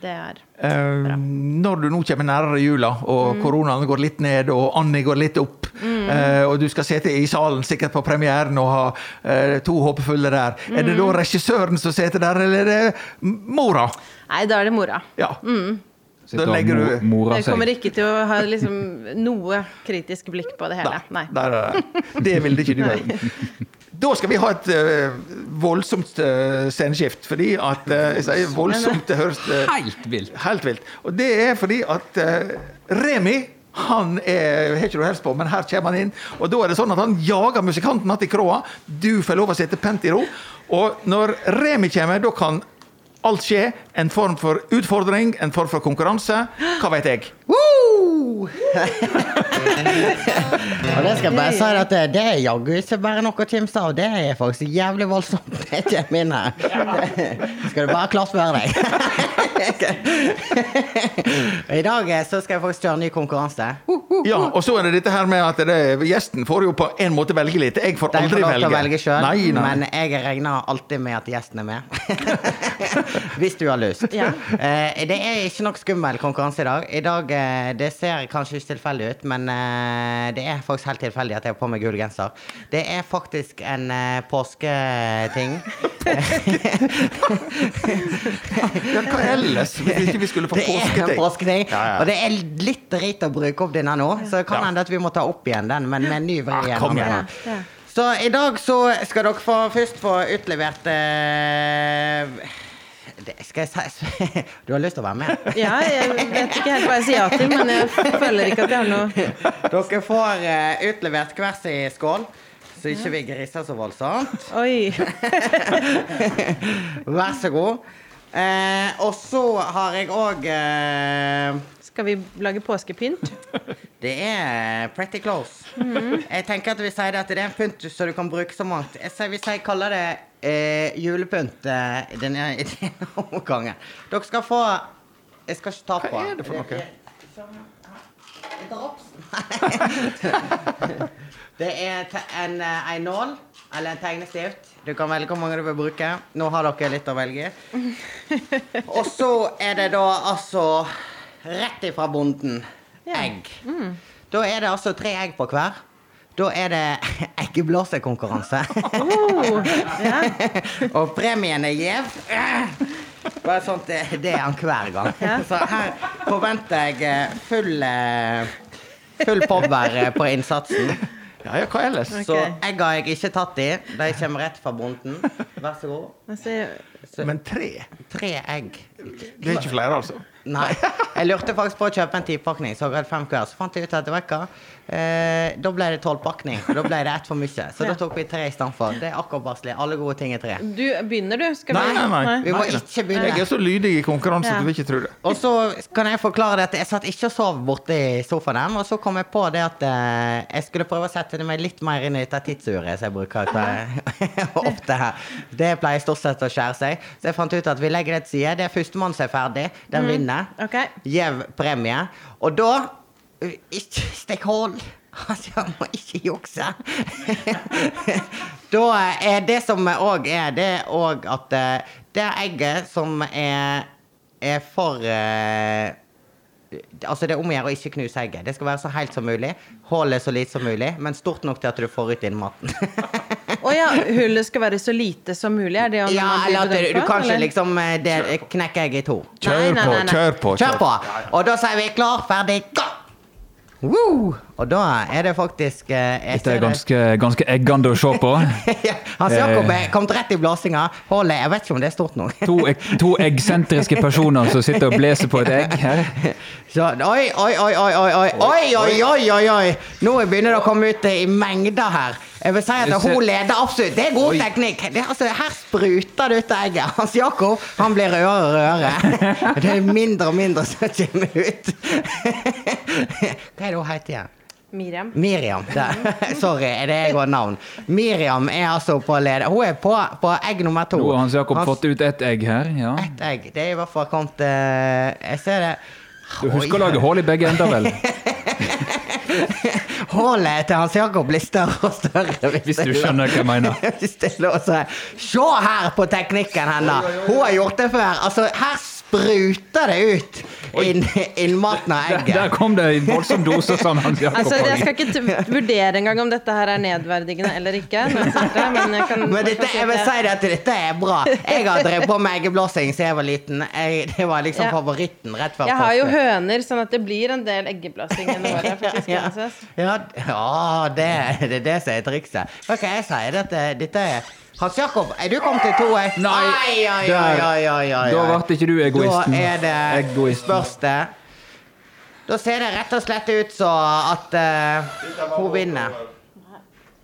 Det er Eh, når du nå kommer nærmere jula, og Mm. koronaen går litt ned, og Annie går litt opp, eh, og du skal sitte i salen sikkert på premieren og ha eh, to håpefulle der, er det Mm. da regissøren som sitter der, eller er det mora? Nei, da er det mora. Ja. Sitter Da og legger mo- du seg. Jeg kommer ikke til å ha liksom noe kritisk blikk på det hele. Nei. nei. nei, nei det. det ville ikke du. gjøre. Da skal vi ha et uh, voldsomt uh, sceneskift, fordi at uh, jeg sier voldsomt, det høres uh, Helt vilt. Helt vilt. Og det er fordi at Remi han er, har ikke du helst på, men her kommer han inn. Og da er det sånn at han jager musikanten att i kroa. Du får lov å sitte pent i ro. Og når Remi kommer, da kan alt skje. En form for utfordring, en form for konkurranse. Hva vet jeg? Woo! Og det skal jeg bare si at det, det er jaggu ikke bare noe å kimse av. Det er faktisk jævlig voldsomt. Det er min her. Skal du bare klarspørre deg. I dag eh, så skal jeg faktisk kjøre en ny konkurranse. Ja, og så er det dette her med at det, gjesten får jo på en måte velge litt. Jeg får aldri lov til velge. å velge sjøl, Nei, nei. men jeg regner alltid med at gjesten er med. Hvis du har lyst. Ja. Eh, det er ikke nok skummel konkurranse i dag. I dag eh, Det ser kanskje ikke tilfeldig ut, men eh, det er faktisk helt tilfeldig at jeg har på meg gul genser. Det er faktisk en eh, påsketing. Ja, hva ellers? Hvis ikke vi skulle få Det er en påsketing. påsketing. Ja, ja. Og det er litt dritt å bruke opp denne nå, så det kan Ja. hende at vi må ta opp igjen den, men med en ny vri. Ah, igjen. igjen. Ja, ja. Så i dag så skal dere få, først få utlevert eh, Skal jeg si Du har lyst til å være med? Ja, jeg vet ikke helt hva jeg sier ja til, men jeg føler ikke at jeg har noe Dere får uh, utlevert hver sin skål, så ikke vi griser så voldsomt. Oi. Vær så god. Eh, og så har jeg òg eh, Skal vi lage påskepynt? Det er pretty close. Jeg tenker at vi sier at det er en pynt som du kan bruke så mangt. Jeg hvis jeg kaller det eh, julepynt eh, i denne, i denne omgangen Dere skal få Jeg skal ikke ta på. Hva er det for noe? En drops? Det er en, eh, en nål eller en tegnestift. Du kan velge hvor mange du vil bruke. Nå har dere litt å velge. Og så er det da altså rett ifra bonden egg. Da er det altså tre egg på hver. Da er det eggeblåsekonkurranse. Og premien er gjev. Bare sånt, det, det er han hver gang. Så her forventer jeg eh, full eh, Full power eh, på innsatsen. Ja, ja, hva ellers? Så egg egga har jeg ikke tatt i. De kommer rett fra bonden. Vær så god. Altså, Men tre? Tre egg. Det er ikke flere, altså? Nei. Jeg lurte faktisk på å kjøpe en tipakning, så jeg hadde fem hver. Så fant jeg ut at vet hva, eh, da ble det tolvpakning. Da ble det ett for mye. Så da tok vi tre istedenfor. Det er akkurat. Alle gode ting er tre. du begynner, du. Skal Nei, vi nei, nei. Vi må Nei, ikke begynne. Jeg er så lydig i konkurranse Ja. at du vil ikke tro det. Og så kan jeg forklare det at jeg satt ikke og sov borte i sofaen, og så kom jeg på det at eh, jeg skulle prøve å sette meg litt mer inn i dette tidsuret som jeg bruker opp ofte her. Det pleier stort sett å skjære seg. Så jeg fant ut at vi legger det til side. Det er førstemann som er ferdig. Den vinner. Okay. Gjev premie. Og da uh, Ikke stikk hull. Altså, jeg må ikke jukse. da er det som òg er, det òg at eh, det egget som er, er for eh, Altså Det er om å gjøre å ikke knuse egget. Det skal være så helt som mulig. Hullet så lite som mulig, men stort nok til at du får ut innmaten. Å ja, hullet skal være så lite som mulig? Er det ja, eller at du, bedømt du på, kan ikke eller? liksom eh, det, knekker jeg i to. Kjør på, kjør på. Kjør på! Og da sier vi klar, ferdig, gå! Woo! Og da er det faktisk eh, Dette er ganske, ganske eggende å se på. Hans Jakob er kommet rett i blåsinga. Hålet, Jeg vet ikke om det er stort nok. To, to eggsentriske personer som sitter og blåser på et egg her. Så, oi, oi, oi, oi, oi, oi, oi, oi, oi, oi. Nå begynner det å komme ut eh, i mengder her. Jeg vil si at hun leder absolutt. Det er god teknikk. Det, er altså, her spruter det ut av egget. Hans Jakob han blir rødere og rødere. Det er mindre og mindre som kommer ut. Hva er det hun heter igjen? Miriam. Miriam. Sorry, Sorry, er det jeg har navn? Miriam er altså på leder. Hun er på, på egg nummer to. Nå har Hans Jakob Hans- fått ut ett egg her. ja. Ett egg. Det er i hvert fall kommet uh, Jeg ser det. Du husker å lage hull i begge ender, vel? Hullet til Hans Jakob blir større og større. Hvis du skjønner hva jeg mener. Hvis det låser. lov. Se her på teknikken hennes! Hun har gjort det før. Altså, her spruter det ut inn, inn maten av Der, der kom det en voldsom dose, sånn Hans Jakob. Altså, jeg skal ikke t- vurdere engang om dette her er nedverdigende eller ikke. Men jeg kan Men dette, jeg vil si det at dette er bra. Jeg har drevet på med eggeblåsing siden jeg var liten. Jeg, det var liksom Ja. favoritten rett før Jeg har jo høner, sånn at det blir en del eggeblåsing gjennom året. faktisk, Ja, ja, ja det, det er det som er trikset. Hva kan jeg si? Dette, dette er Hans Jakob, er du kommet til to? Nei, Oi, oi, der. oi. Da ble ikke du egoisten. Da er det Egoisten. spørste. Da ser det rett og slett ut så at uh, hun vinner.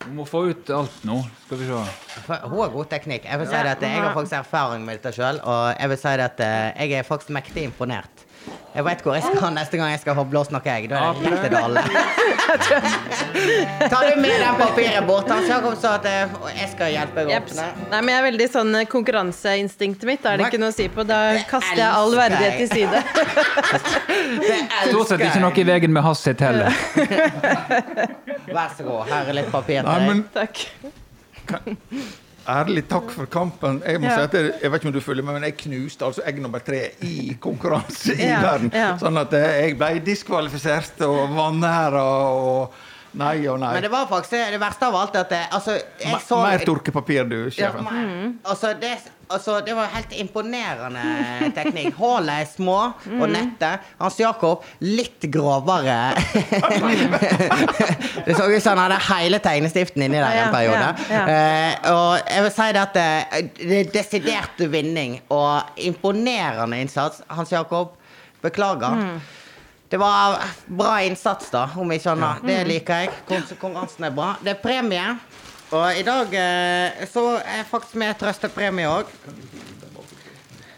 Vi må få ut alt nå. Skal vi se. Hun har god teknikk. Jeg vil si det at jeg har faktisk erfaring med dette sjøl, og jeg vil si det at eh, jeg er faktisk mektig imponert. Jeg veit hvor jeg skal neste gang jeg skal få blåst noe jeg. Da er det rett til Dale. Tar du med den papiret bort? Jakob sa at eh, jeg skal hjelpe deg å åpne. Nei, men jeg er veldig sånn eh, konkurranseinstinktet mitt. Da er det ikke noe å si på. Da kaster jeg all verdighet til side. Stort sett ikke noe i veien med hasset sitt heller. Vær så god, her er litt papir til men deg. Takk. Ærlig takk for kampen. Jeg må Ja. si at jeg, jeg vet ikke om du følger med, men jeg knuste altså egg nummer tre i konkurranse i verden. ja. Sånn at eh, jeg ble diskvalifisert og vanæra og Nei og nei. Men det var faktisk det, det verste av alt at det, altså, jeg så Mer tørkepapir, du, Ja, mm. altså, det, altså, det var helt imponerende teknikk. Hullet er små og nettet Hans Jakob litt grovere. det så ut som han hadde hele tegnestiften inni der en periode. ja, ja. uh, og jeg vil si det at eh, det er desidert vinning og imponerende innsats. Hans Jakob, beklager. Mm. Det var bra innsats, da, om ikke annet. Det liker jeg. Kon- Konkurransen er bra. Det er premie. Og i dag eh, så er jeg faktisk med trøstepremie òg.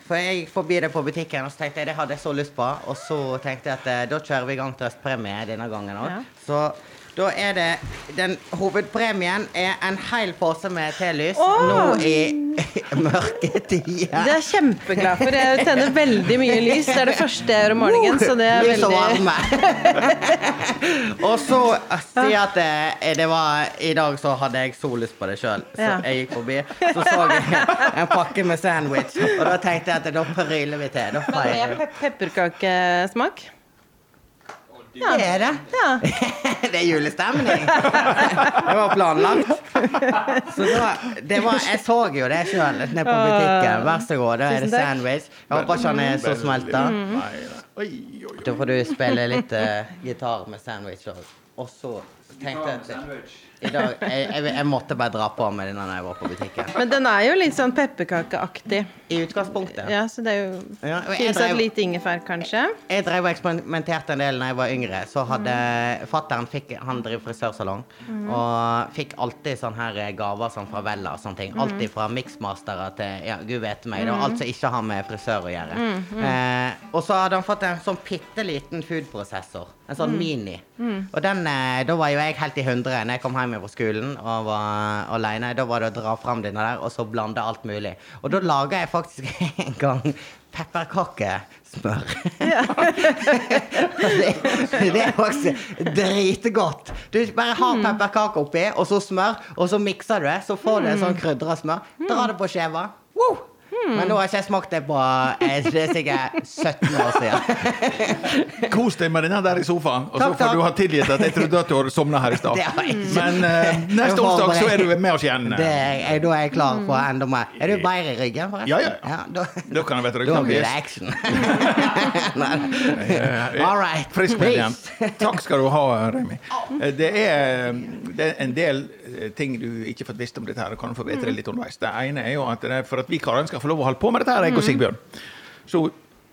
For jeg gikk forbi det på butikken, og så tenkte jeg det hadde jeg så lyst på. Og så tenkte jeg at eh, da kjører vi i gang trøstepremie denne gangen òg. Ja. Da er det Den hovedpremien er en hel pose med telys oh! nå i mørketida. Det er kjempeglad for. Jeg tenner veldig mye lys. Det er det første jeg gjør om morgenen, så det er Lys og veldig varme. og så si at det, det var I dag så hadde jeg så lyst på det sjøl, så Ja. jeg gikk forbi. Så så jeg en pakke med sandwich, og da tenkte jeg at da pryler vi til. Da Men feirer med vi. pe pepperkakesmak. Ja. Det er det. Ja. Det er julestemning. Det var planlagt. Så da, det var, jeg så jo det sjøl nede på butikken. Vær så god, da er det sandwich. Jeg håper ikke han er så smelta. Mm. Da får du spille litt uh, gitar med sandwich òg. Og så tenkte jeg dag jeg, jeg, jeg måtte bare dra på med den da jeg var på butikken. Men den er jo litt sånn pepperkakeaktig. I utgangspunktet. Ja, så det er jo Ja, Tilsatt litt ingefær, kanskje. Jeg drev og eksperimenterte en del da jeg var yngre. Så hadde Mm. fatteren fikk Han driver frisørsalong. Og fikk alltid sånne her eh, gaver sånn fra Vella og sånne ting. Mm. Alltid fra miksmastere til ja, gud vet meg. Det var alt som ikke har med frisør å gjøre. Mm, Eh, og så hadde han fått en sånn bitte liten foodprosessor. En sånn Mm. mini. Og den, eh, da var jo jeg helt i hundre når jeg kom hjem fra skolen og var aleine. Da var det å dra fram denne der og så blande alt mulig. Og da laga jeg faktisk en gang pepperkakesmør. det, det er faktisk dritgodt. Du bare har pepperkake oppi, og så smør, og så mikser du det. Så får du en sånn krydra smør. Dra det på skjeva. Woo! Men nå har ikke jeg smakt det på eh, er sikkert 17 år siden. Kos deg med denne der i sofaen, og så får du ha tilgitt at jeg trodde at du hadde sovna her i stad. Men uh, neste onsdag så er du med oss igjen. Det er, jeg, da er jeg klar for enda mer. Er du bedre i ryggen, forresten? Ja, ja. da, Da kan jeg være da blir det action. All right. Frisk med igjen. Takk skal du ha, Remi. Eh, Det er, det er en del ting du ikke fått visst om dette her, og kan vite det litt underveis. Det ene er jo at det er for at vi karene skal få lov å holde på med dette her, jeg og Sigbjørn, så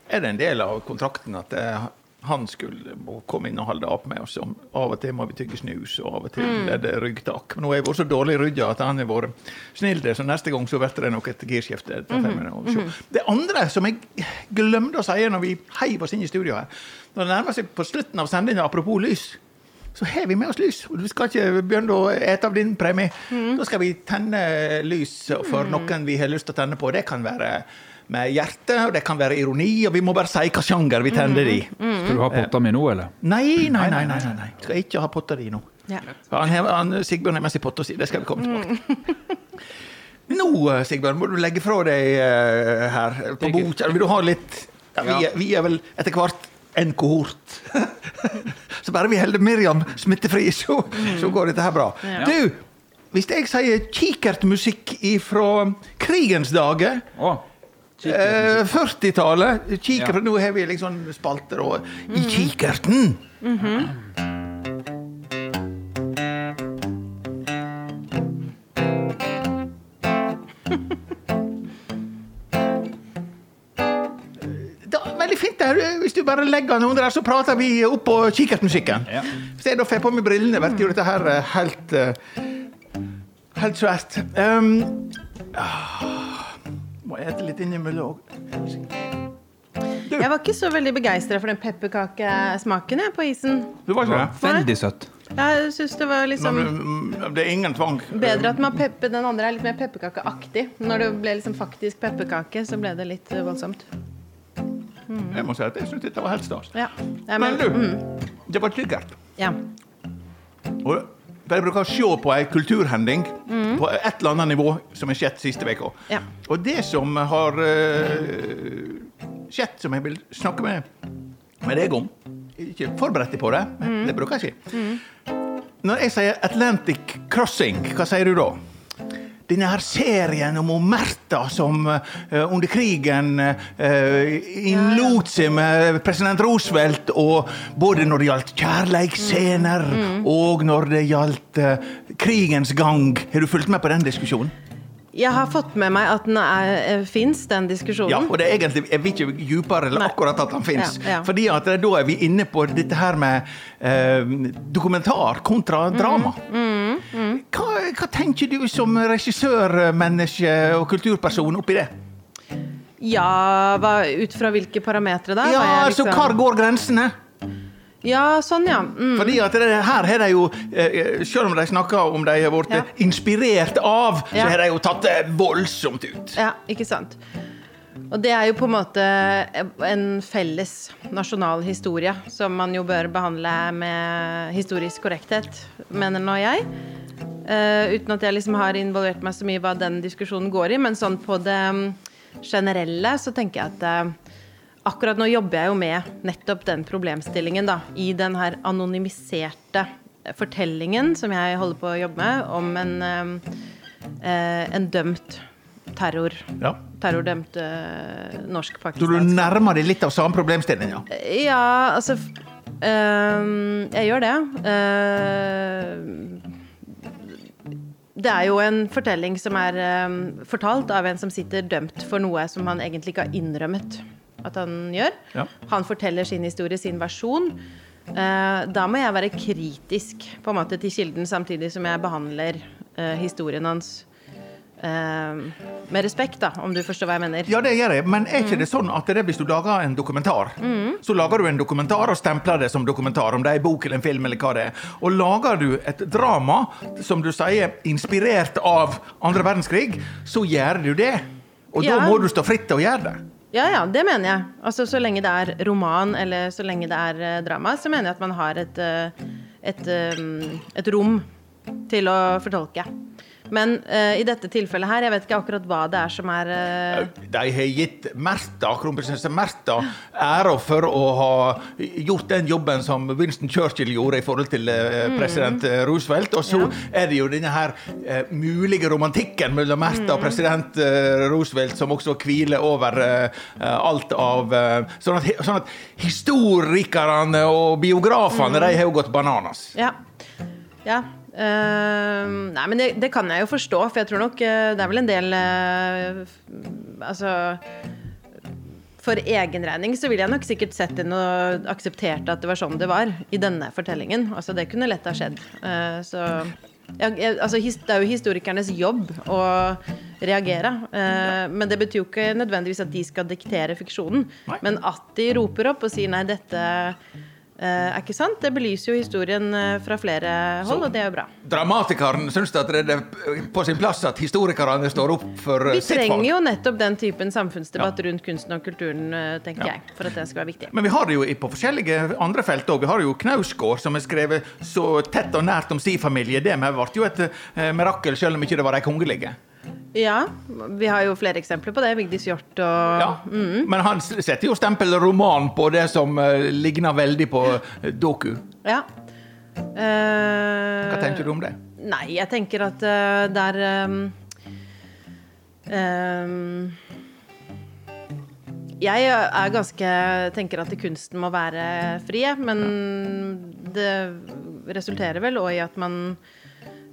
er det en del av kontrakten at eh, han skulle komme inn og holde opp med oss. om Av og til må vi tygge snus, og av og til er det ryggtak. Men nå har jeg vært så dårlig rydda at han har vært snill, det, så neste gang så blir det nok et girskifte. Mm. fem Det andre som jeg glemte å si når vi heiv oss inn i studio her, når det nærmer seg på slutten av sendinga, apropos lys så har vi med oss lys. Du skal ikke begynne å ete av din premie. Da skal vi tenne lys for noen vi har lyst til å tenne på. Det kan være med hjerte, og det kan være ironi, og vi må bare si hva sjanger vi tenner i. Skal du ha potta mi nå, eller? Nei, nei, nei, nei, nei, nei. Skal ikke ha potta di nå. Ja. Han, han, Sigbjørn har med seg potta si, det skal vi komme tilbake til. Nå, eh, Sigbjørn, må du legge fra deg uh, her på boka. Vil du ha litt ja, vi, er- vi er vel etter hvert en kohort. så bare vi holder Miriam smittefri, så, så går dette her bra. Ja. Du, hvis jeg sier kikertmusikk fra krigens dager Å, Eh, 40-tallet. Kikker, Ja. Nå har vi liksom spalter og I kikerten. Da, bare legger den under der, så prater vi oppå kikkertmusikken. Ja. Hvis jeg da får på meg brillene, blir jo dette her helt eh, Helt svært. Um, må jeg ete litt innimellom òg. Jeg var ikke så veldig begeistra for den pepperkakesmaken jeg, på isen. Det var ikke det? veldig søtt. Jeg syns det var liksom Men, mm, det er ingen tvang. bedre at man pepper, den andre er litt mer pepperkakeaktig. Når det ble liksom faktisk pepperkake, så ble det litt eh, voldsomt. Jeg må si at jeg syns dette var helt stas. Ja. Ja, Men du, mm, det var kikkert. ja. Og jeg bruker å se på ei kulturhending på et eller annet nivå som har skjedd siste uka. Ja. Og det som har uh, skjedd, som jeg vil snakke med, med deg om Ikke forberedt deg på det, men det bruker jeg ikke. Når jeg sier Atlantic Crossing, hva sier du da? Denne her serien om Omerta som eh, under krigen uh, innlot seg med president Roosevelt, og både når det gjaldt kjærleiksscener, og når det gjaldt eh, krigens gang. Har du fulgt med på den diskusjonen? Jeg har fått med meg at den fins, den diskusjonen. Ja, og det er egentlig, Jeg vil ikke dypere eller Nei. akkurat at den fins. Ja, ja. Fordi at da er vi inne på dette her med eh, dokumentar kontra drama. Mm, Hva, tenker du som regissørmenneske og kulturperson oppi det? Ja, hva, ut fra hvilke parametere da? Ja, altså, liksom- hvor går grensene? Ja, sånn, ja. Mm. Fordi at det, her har de jo, eh, selv om de snakker om de har blitt Ja. inspirert av, så har de jo tatt det voldsomt ut. Ja, ikke sant. Og det er jo på en måte en felles nasjonal historie som man jo bør behandle med historisk korrekthet, mener nå jeg. Uh, uten at jeg liksom har involvert meg så mye i hva den diskusjonen går i. Men sånn på det mm, generelle så tenker jeg at uh, akkurat nå jobber jeg jo med nettopp den problemstillingen, da. I den her anonymiserte fortellingen som jeg holder på å jobbe med, om en, uh, en dømt terror Ja. Terrordømte norsk-pakistansk. Så du nærmer deg litt av samme problemstilling, ja. Ja, altså ehm, Jeg gjør det. Uh, det er jo en fortelling som er ehm, fortalt av en som sitter dømt for noe som han egentlig ikke har innrømmet at han gjør. Ja. Han forteller sin historie, sin versjon. Uh, da må jeg være kritisk på en måte til kilden, samtidig som jeg behandler uh, historien hans eh, med respekt, da, om du forstår hva jeg mener. Ja, det gjør jeg, men er ikke det sånn at det hvis du lager en dokumentar, så lager du en dokumentar og stempler det som dokumentar, om det er en bok eller en film eller hva det er. Og lager du et drama, som du sier, inspirert av andre verdenskrig, så gjør du det. Og da må du stå fritt til å gjøre det. Ja, ja, det mener jeg. Altså Så lenge det er roman eller så lenge det er eh, drama, så mener jeg at man har et, et, et, eh, et rom til å fortolke. Men uh, i dette tilfellet her, jeg vet ikke akkurat hva det er som er uh... De har gitt Märtha, kronprinsesse Märtha æra for å ha gjort den jobben som Winston Churchill gjorde i forhold til uh, president Roosevelt. Og så Ja. er det jo denne her mulige romantikken mellom Märtha og president eh, Roosevelt som også hviler over alt av Sånn at, sånn at historikerne og biografene de har jo gått bananas. Ja. ja. Eh, nei, men det, det kan jeg jo forstå, for jeg tror nok uh, det er vel en del uh, Altså For egen regning så ville jeg nok sikkert sett inn og akseptert at det var sånn det var i denne fortellingen. Altså det kunne lett ha skjedd. Eh, så ja, jeg- altså, his- det er jo historikernes jobb å reagere. eh, men det betyr jo ikke nødvendigvis at de skal diktere fiksjonen. Nei. Men at de roper opp og sier nei, dette eh, er ikke sant, det belyser jo historien eh, fra flere hold, og det er jo bra. Dramatikeren syns at det er på sin plass at historikerne står opp for eh, Vi sitt fag. trenger jo nettopp den typen samfunnsdebatt rundt kunsten og kulturen, tenker tenker jeg, for at det skal være viktig. Men vi har det jo på forskjellige andre felt òg. Vi har jo Knausgård, som er skrevet så tett og nært om si familie. Det ble jo et mirakel, selv om ikke det var de kongelige. Ja, vi har jo flere eksempler på det. Vigdis Hjorth og Ja. Men han setter jo stempel roman på det som uh, ligner veldig på eh, doku. Ja. Uh, Hva tenker du om det? Nei, jeg tenker at uh, det er um, um, Jeg er ganske tenker at kunsten må være fri, men det resulterer vel òg i at man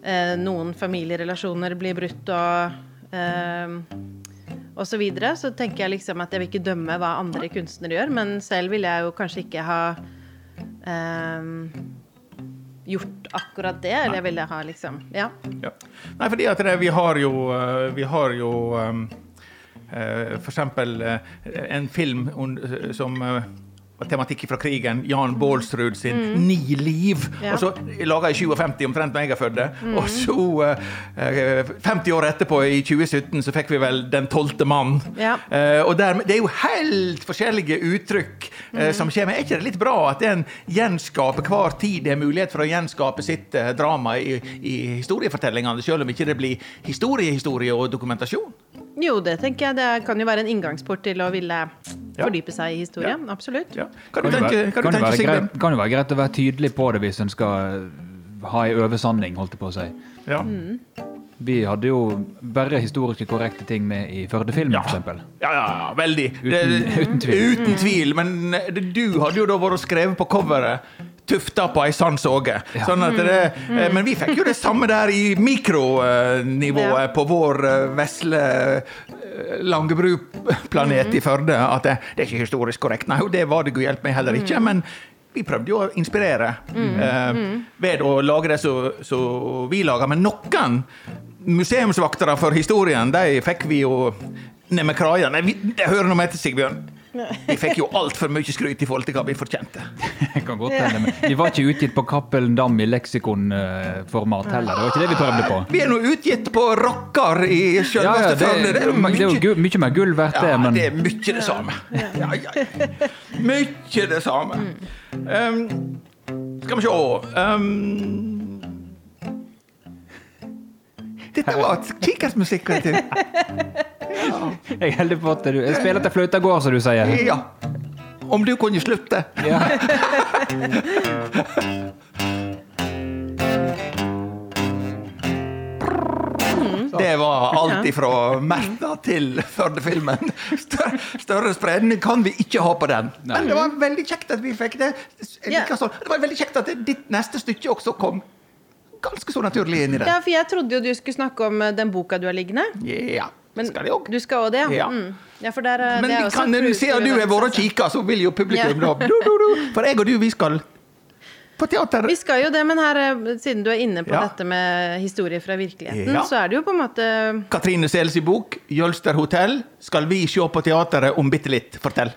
eh, Noen familierelasjoner blir brutt og eh, og så videre. Så tenker jeg liksom at jeg vil ikke dømme hva andre kunstnere gjør, men selv vil jeg jo kanskje ikke ha eh, gjort akkurat det. Eller jeg ville ha liksom Ja. Ja. Nei, fordi at det, vi har jo, eh, vi har jo um, uh, for eksempel eh, en film som var tematikk fra krigen. Jan Baalsrud sin 'Ni liv'. Mm. Ja. Mm. Og så Laga i 57, omtrent da jeg er født. Og så, uh, 50 år etterpå, i 2017, så fikk vi vel 'Den tolvte mann'. Ja. Uh, og der, det er jo helt forskjellige uttrykk uh, Mm. som kommer. Er ikke det litt bra at en gjenskaper hver tid det er mulighet for å gjenskape sitt eh, drama i, i historiefortellingene, selv om ikke det blir historiehistorie og dokumentasjon? Jo, det tenker jeg. Det kan jo være en inngangsport til å ville Ja. fordype seg i historien. Absolutt. Ja. Kan, Kan det du kan det være Sigbjørn? greit- kan det være greit å være tydelig på det hvis en skal ha en oversanning, holdt jeg på å si. Ja. Mm. Vi hadde jo bare historiske korrekte ting med i Førde-filmen, Ja. f.eks. Ja, ja, ja, veldig. Uten- uten tvil. Uten tvil. Men det, du hadde jo da vært skrevet på coveret tufta på ei sann såge. Sånn at det, eh, Men vi fikk jo det samme der i mikronivået på vår eh, vesle eh, Langebru-planet i Førde. At det, det er ikke historisk korrekt. Nei, det var det gudhjelp meg heller ikke. men vi prøvde jo å inspirere eh, ved å lage det som vi lager. Men noen museumsvaktere for historien, de fikk vi jo ned med kraja. Det hører nå med til, Sigbjørn. Vi fikk jo altfor mye skryt i forhold til hva vi fortjente. Jeg kan godt hende. men Vi var ikke utgitt på Cappelen Dam i leksikonformat heller. Det var ikke det vi prøvde på. Vi er nå utgitt på rocker i Ja, ja, selveste det, Førde. det er jo mye- mer gull verdt, det. Ja, det er mye det samme. Ja, ja. Mye det samme. Um, skal vi um, Dette var kikkertmusikk. jeg er heldig på at du Jeg spiller til fløyta går, som du sier. Ja. Om du kunne slutte. Ja. Det var alt ifra Märtha til Førde-filmen. Større, større spredning kan vi ikke ha på den. Men det var veldig kjekt at vi fikk det. Sånn. Det var veldig kjekt at ditt neste stykke også kom ganske så naturlig inn i det. Ja, for jeg trodde jo du skulle snakke om eh, den boka du har liggende. Ja, Men skal jeg òg. du skal òg det? Ja. Mm. ja der, eh, Men det kan, en cruise siden du har vært og kikka, så vil jo publikum Ja. da du, du, du. For jeg og du, vi skal på teater. Vi skal jo det, men her, eh, siden du er inne på Ja. dette med historie fra virkeligheten, Ja. så er det jo på en måte Katrine Seles i bok 'Jølster hotell'. Skal vi se på teateret om bitte litt? Fortell.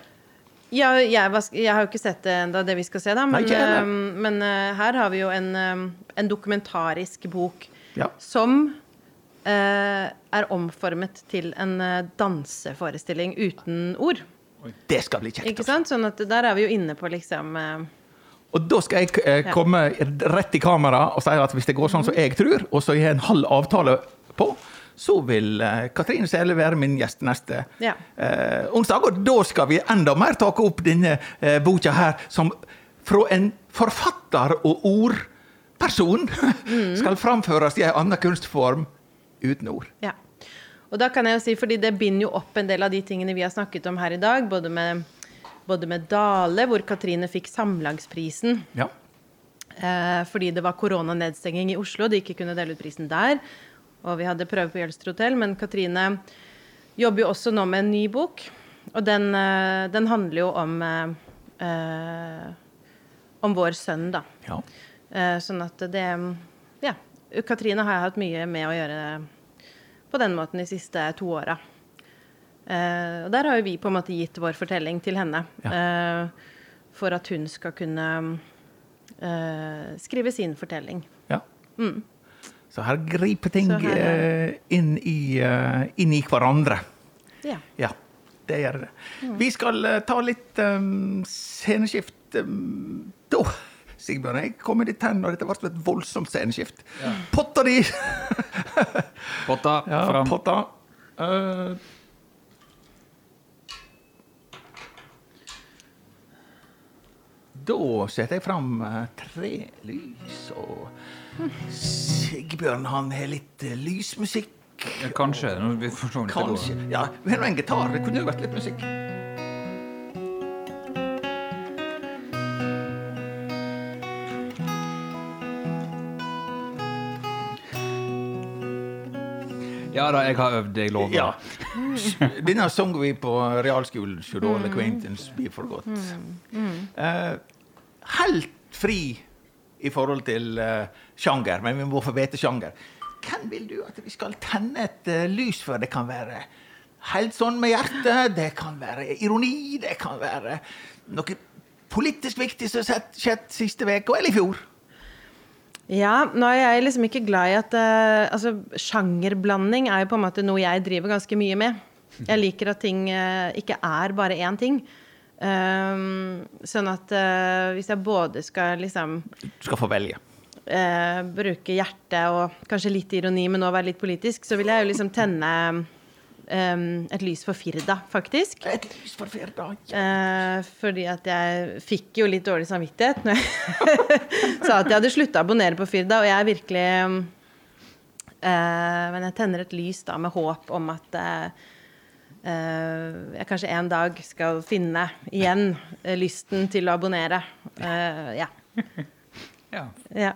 Ja, jeg, var- jeg har jo ikke sett det enda, det vi skal se, da. Men, Nei, eh, men eh, her har vi jo en, eh, en dokumentarisk bok Ja. som eh, er omformet til en eh, danseforestilling uten ord. Det skal bli kjekt. Ikke altså. sant? Sånn at der er vi jo inne på liksom eh, Og da skal jeg eh, komme rett i kamera og si at hvis det går sånn som jeg tror, og så har jeg en halv avtale på, så vil eh, Katrine Sele være min gjest neste Ja. eh, onsdag. Og da skal vi enda mer ta opp denne eh, boka her, som fra en forfatter og ordperson Mm. skal framføres i en annen kunstform uten ord. Ja. Og da kan jeg jo si, fordi det binder jo opp en del av de tingene vi har snakket om her i dag, både med, både med Dale, hvor Katrine fikk Samlagsprisen Ja. eh, fordi det var koronanedstenging i Oslo, de ikke kunne dele ut prisen der. Og vi hadde prøve på Jølster hotell, men Katrine jobber jo også nå med en ny bok. Og den, eh, den handler jo om eh, eh, om vår sønn, da. ja. Eh, Sånn at det. Katrine har jeg hatt mye med å gjøre på den måten de siste to åra. Uh, Og der har jo vi på en måte gitt vår fortelling til henne. eh, For at hun skal kunne uh, skrive sin fortelling. ja. Så her griper ting Mm. Her inn, i, inn i hverandre. Ja. Ja, det gjør det. Mm. Vi skal ta litt um, sceneskift um, da. Sigbjørn, jeg kom i ditt hen, og dette ble et voldsomt sceneskift. Potta di! Potta Ja, fram. potta. Uh... da setter jeg fram eh, tre lys, og Sigbjørn han har litt eh, lysmusikk. Ja, Kanskje. Nå, vi får se om det går. Ja, vi har nå en gitar. Det kunne jo vært litt musikk. Ja da, jeg har øvd, jeg lover. Ja. Denne sang vi på realskolen. Should all acquaintance be forgot. Uh, helt fri i forhold til uh, sjanger, men vi må få vite sjanger. Hvem vil du at vi skal tenne et uh, lys for? Det kan være helt sånn med hjertet, det kan være ironi, det kan være noe politisk viktig som har skjedd siste uke eller i fjor. Ja, nå er jeg liksom ikke glad i at uh, Altså, sjangerblanding er jo på en måte noe jeg driver ganske mye med. Jeg liker at ting uh, ikke er bare én ting. Um, sånn at uh, hvis jeg både skal liksom Du skal få velge. bruke hjertet og kanskje litt ironi, men også være litt politisk, så vil jeg jo liksom tenne eh, et lys for Firda, faktisk. Et lys for Firda. Eh, fordi at jeg fikk jo litt dårlig samvittighet når jeg sa at jeg hadde slutta å abonnere på Firda, og jeg er virkelig eh, Men jeg tenner et lys da med håp om at uh, Uh, jeg kanskje en dag skal finne igjen uh, lysten til å abonnere. Uh, ja. Ja. ja.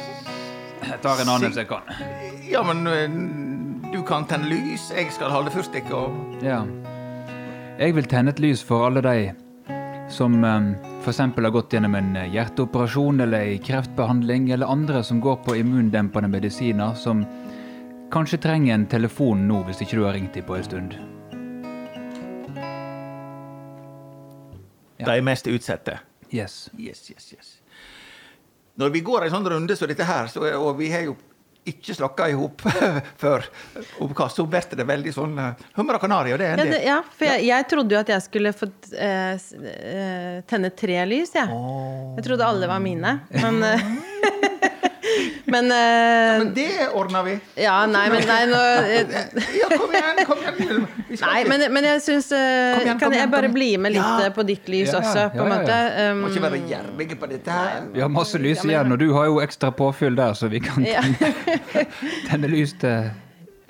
Jeg tar en annen hvis jeg kan. Ja, men eh, du kan tenne lys, jeg skal holde fyrstikk og Ja. Jeg vil tenne et lys for alle de som um, f.eks. har gått gjennom en eh, hjerteoperasjon eller en kreftbehandling, eller andre som går på immundempende medisiner, som kanskje trenger en telefon nå hvis ikke du har ringt dem på en stund. De er mest utsatte. Yes. Yes, yes, yes. Når vi går en sånn runde som dette her, så, og vi har jo ikke snakka i hop før oppkast, så blir det veldig sånn uh, hummer og kanari, og det er en Ja, det, ja, for jeg, jeg trodde jo at jeg skulle få eh, eh, tenne tre lys, jeg. Jeg trodde alle var mine. Men eh, Men, ja, Men det ordner vi. Ja, nei, men nei, nå eh, Ja, kom igjen, kom igjen. Vi skal Nei, men, men jeg syns Kom Kan igjen, jeg bare bli med litt Ja. eh, på ditt lys Ja, også, på en ja, ja, måte? Um, Må ikke være gjerrige på dette her. Vi har masse lys Ja, men- igjen, og du har jo ekstra påfyll der, så vi kan Ja. tenne, tenne lys til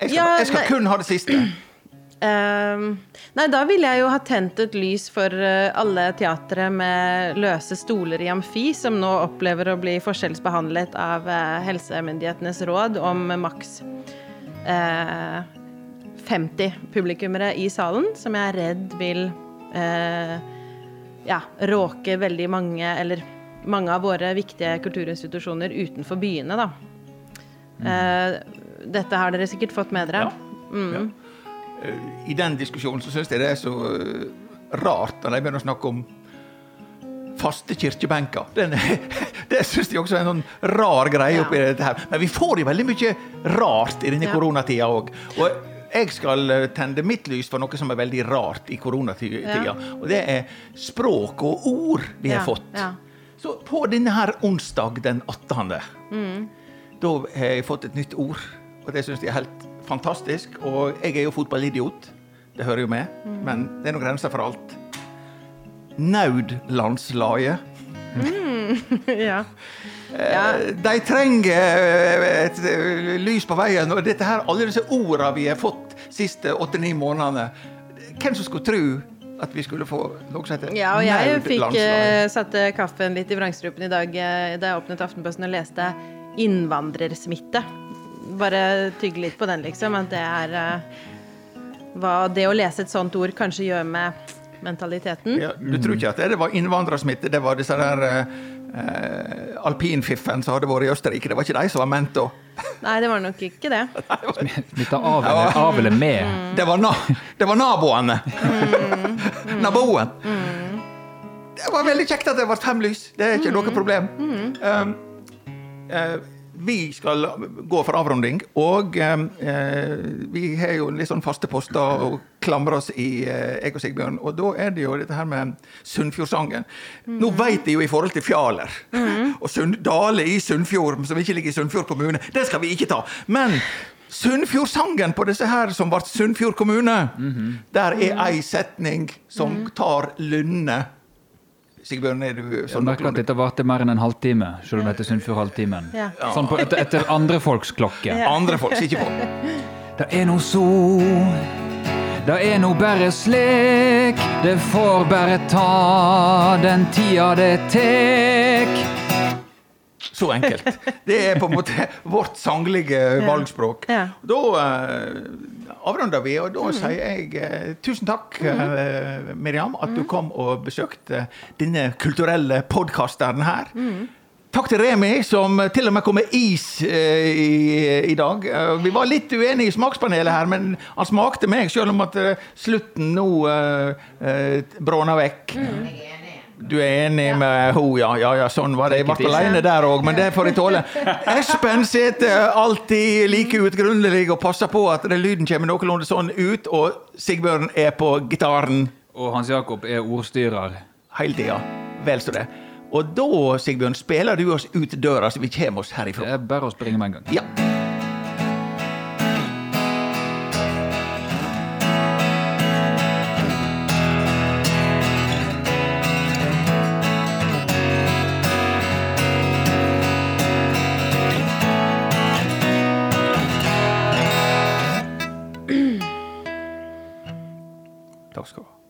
Jeg skal, Ja, jeg skal kun ha det siste. Ehm, nei, da ville jeg jo ha tent et lys for eh, alle teatre med løse stoler i amfi, som nå opplever å bli forskjellsbehandlet av eh, helsemyndighetenes råd om maks eh, 50 publikummere i salen, som jeg er redd vil eh, ja, råke veldig mange, eller mange av våre viktige kulturinstitusjoner utenfor byene, da. Eh, dette har dere sikkert fått med dere. Ja. Eh, I den diskusjonen så syns jeg det er så eh, rart når de begynner å snakke om faste kirkebenker. Den, det syns jeg også er en sånn rar greie Ja. oppi dette her. Men vi får jo veldig mye rart i denne Ja. koronatida òg. Og jeg skal tende mitt lys for noe som er veldig rart i koronatida. Ja. Og det er språk og ord vi har fått. ja. Så på denne her onsdag den 18. Mm. Da har jeg fått et nytt ord, og det syns jeg er helt fantastisk. Og jeg er jo fotballidiot, det hører jo med, Mm. men det er noen grenser for alt. Naudlandslaget. ja. ja. De trenger eh, et eh, lys på veien, og dette her, alle disse ordene vi har fått siste åtte-ni månedene Hvem som skulle tro at vi skulle få noe som heter Ja, og jeg fikk eh, satte kaffen litt i vrangstrupen i dag eh, da jeg åpnet Aftenposten og leste 'innvandrersmitte'. Bare tygge litt på den, liksom. At det er eh, hva det å lese et sånt ord kanskje gjør med mentaliteten. Ja, du tror ikke at det var innvandrersmitte, det var disse der eh, alpinfiffen som hadde vært i Østerrike. Det var ikke de som var ment da. Nei, det var nok ikke det. Smitta av av eller, av eller med. Det var, na det var naboene. Naboen. Det var veldig kjekt at det ble fem lys. Det er ikke noe problem. Um, eh, vi skal gå for avrunding, og um, eh, vi har jo litt sånn faste poster å klamre oss i, eh, jeg og Sigbjørn. Og da er det jo dette her med Sunnfjordsangen. Nå veit jeg jo i forhold til Fjaler og Sund Dale i Sunnfjord, som ikke ligger i Sunnfjord kommune, det skal vi ikke ta. Men Sunnfjordsangen på disse her som ble Sunnfjord kommune, der er ei setning som tar lynne. Sigbjørn, er du Jeg sånn merker at dette varte mer enn en halvtime, selv om dette er Sunnfjord-halvtimen. Ja. Sånn på, etter, etter andre folks klokke. Andre folk sier ikke på. Det er no så, det er no bare slik, det får bare ta den tida det tek. Så enkelt. Det er på en måte vårt sanglige valgspråk. Ja. Da eh, avrunder vi, og da sier jeg eh, tusen takk, eh, Miriam, at du kom og besøkte denne kulturelle podkasteren her. Takk til Remi, som til og med kom med is eh, i, i dag. Eh, vi var litt uenige i smakspanelet her, men han smakte meg, selv om at eh, slutten nå uh, bråna vekk. Du er enig med ho, ja. Ja, ja, sånn var det. Jeg ble alene der òg, men det får jeg tåle. Espen sitter alltid like utgrunnelig og passer på at det lyden kommer noenlunde sånn ut, og Sigbjørn er på gitaren Og Hans Jakob er ordstyrer. hele tida. Vel så det. Og da, Sigbjørn, spiller du oss ut døra, så vi kommer oss herifra. Det er bare å springe med en gang. Ja. Takk skal du ha.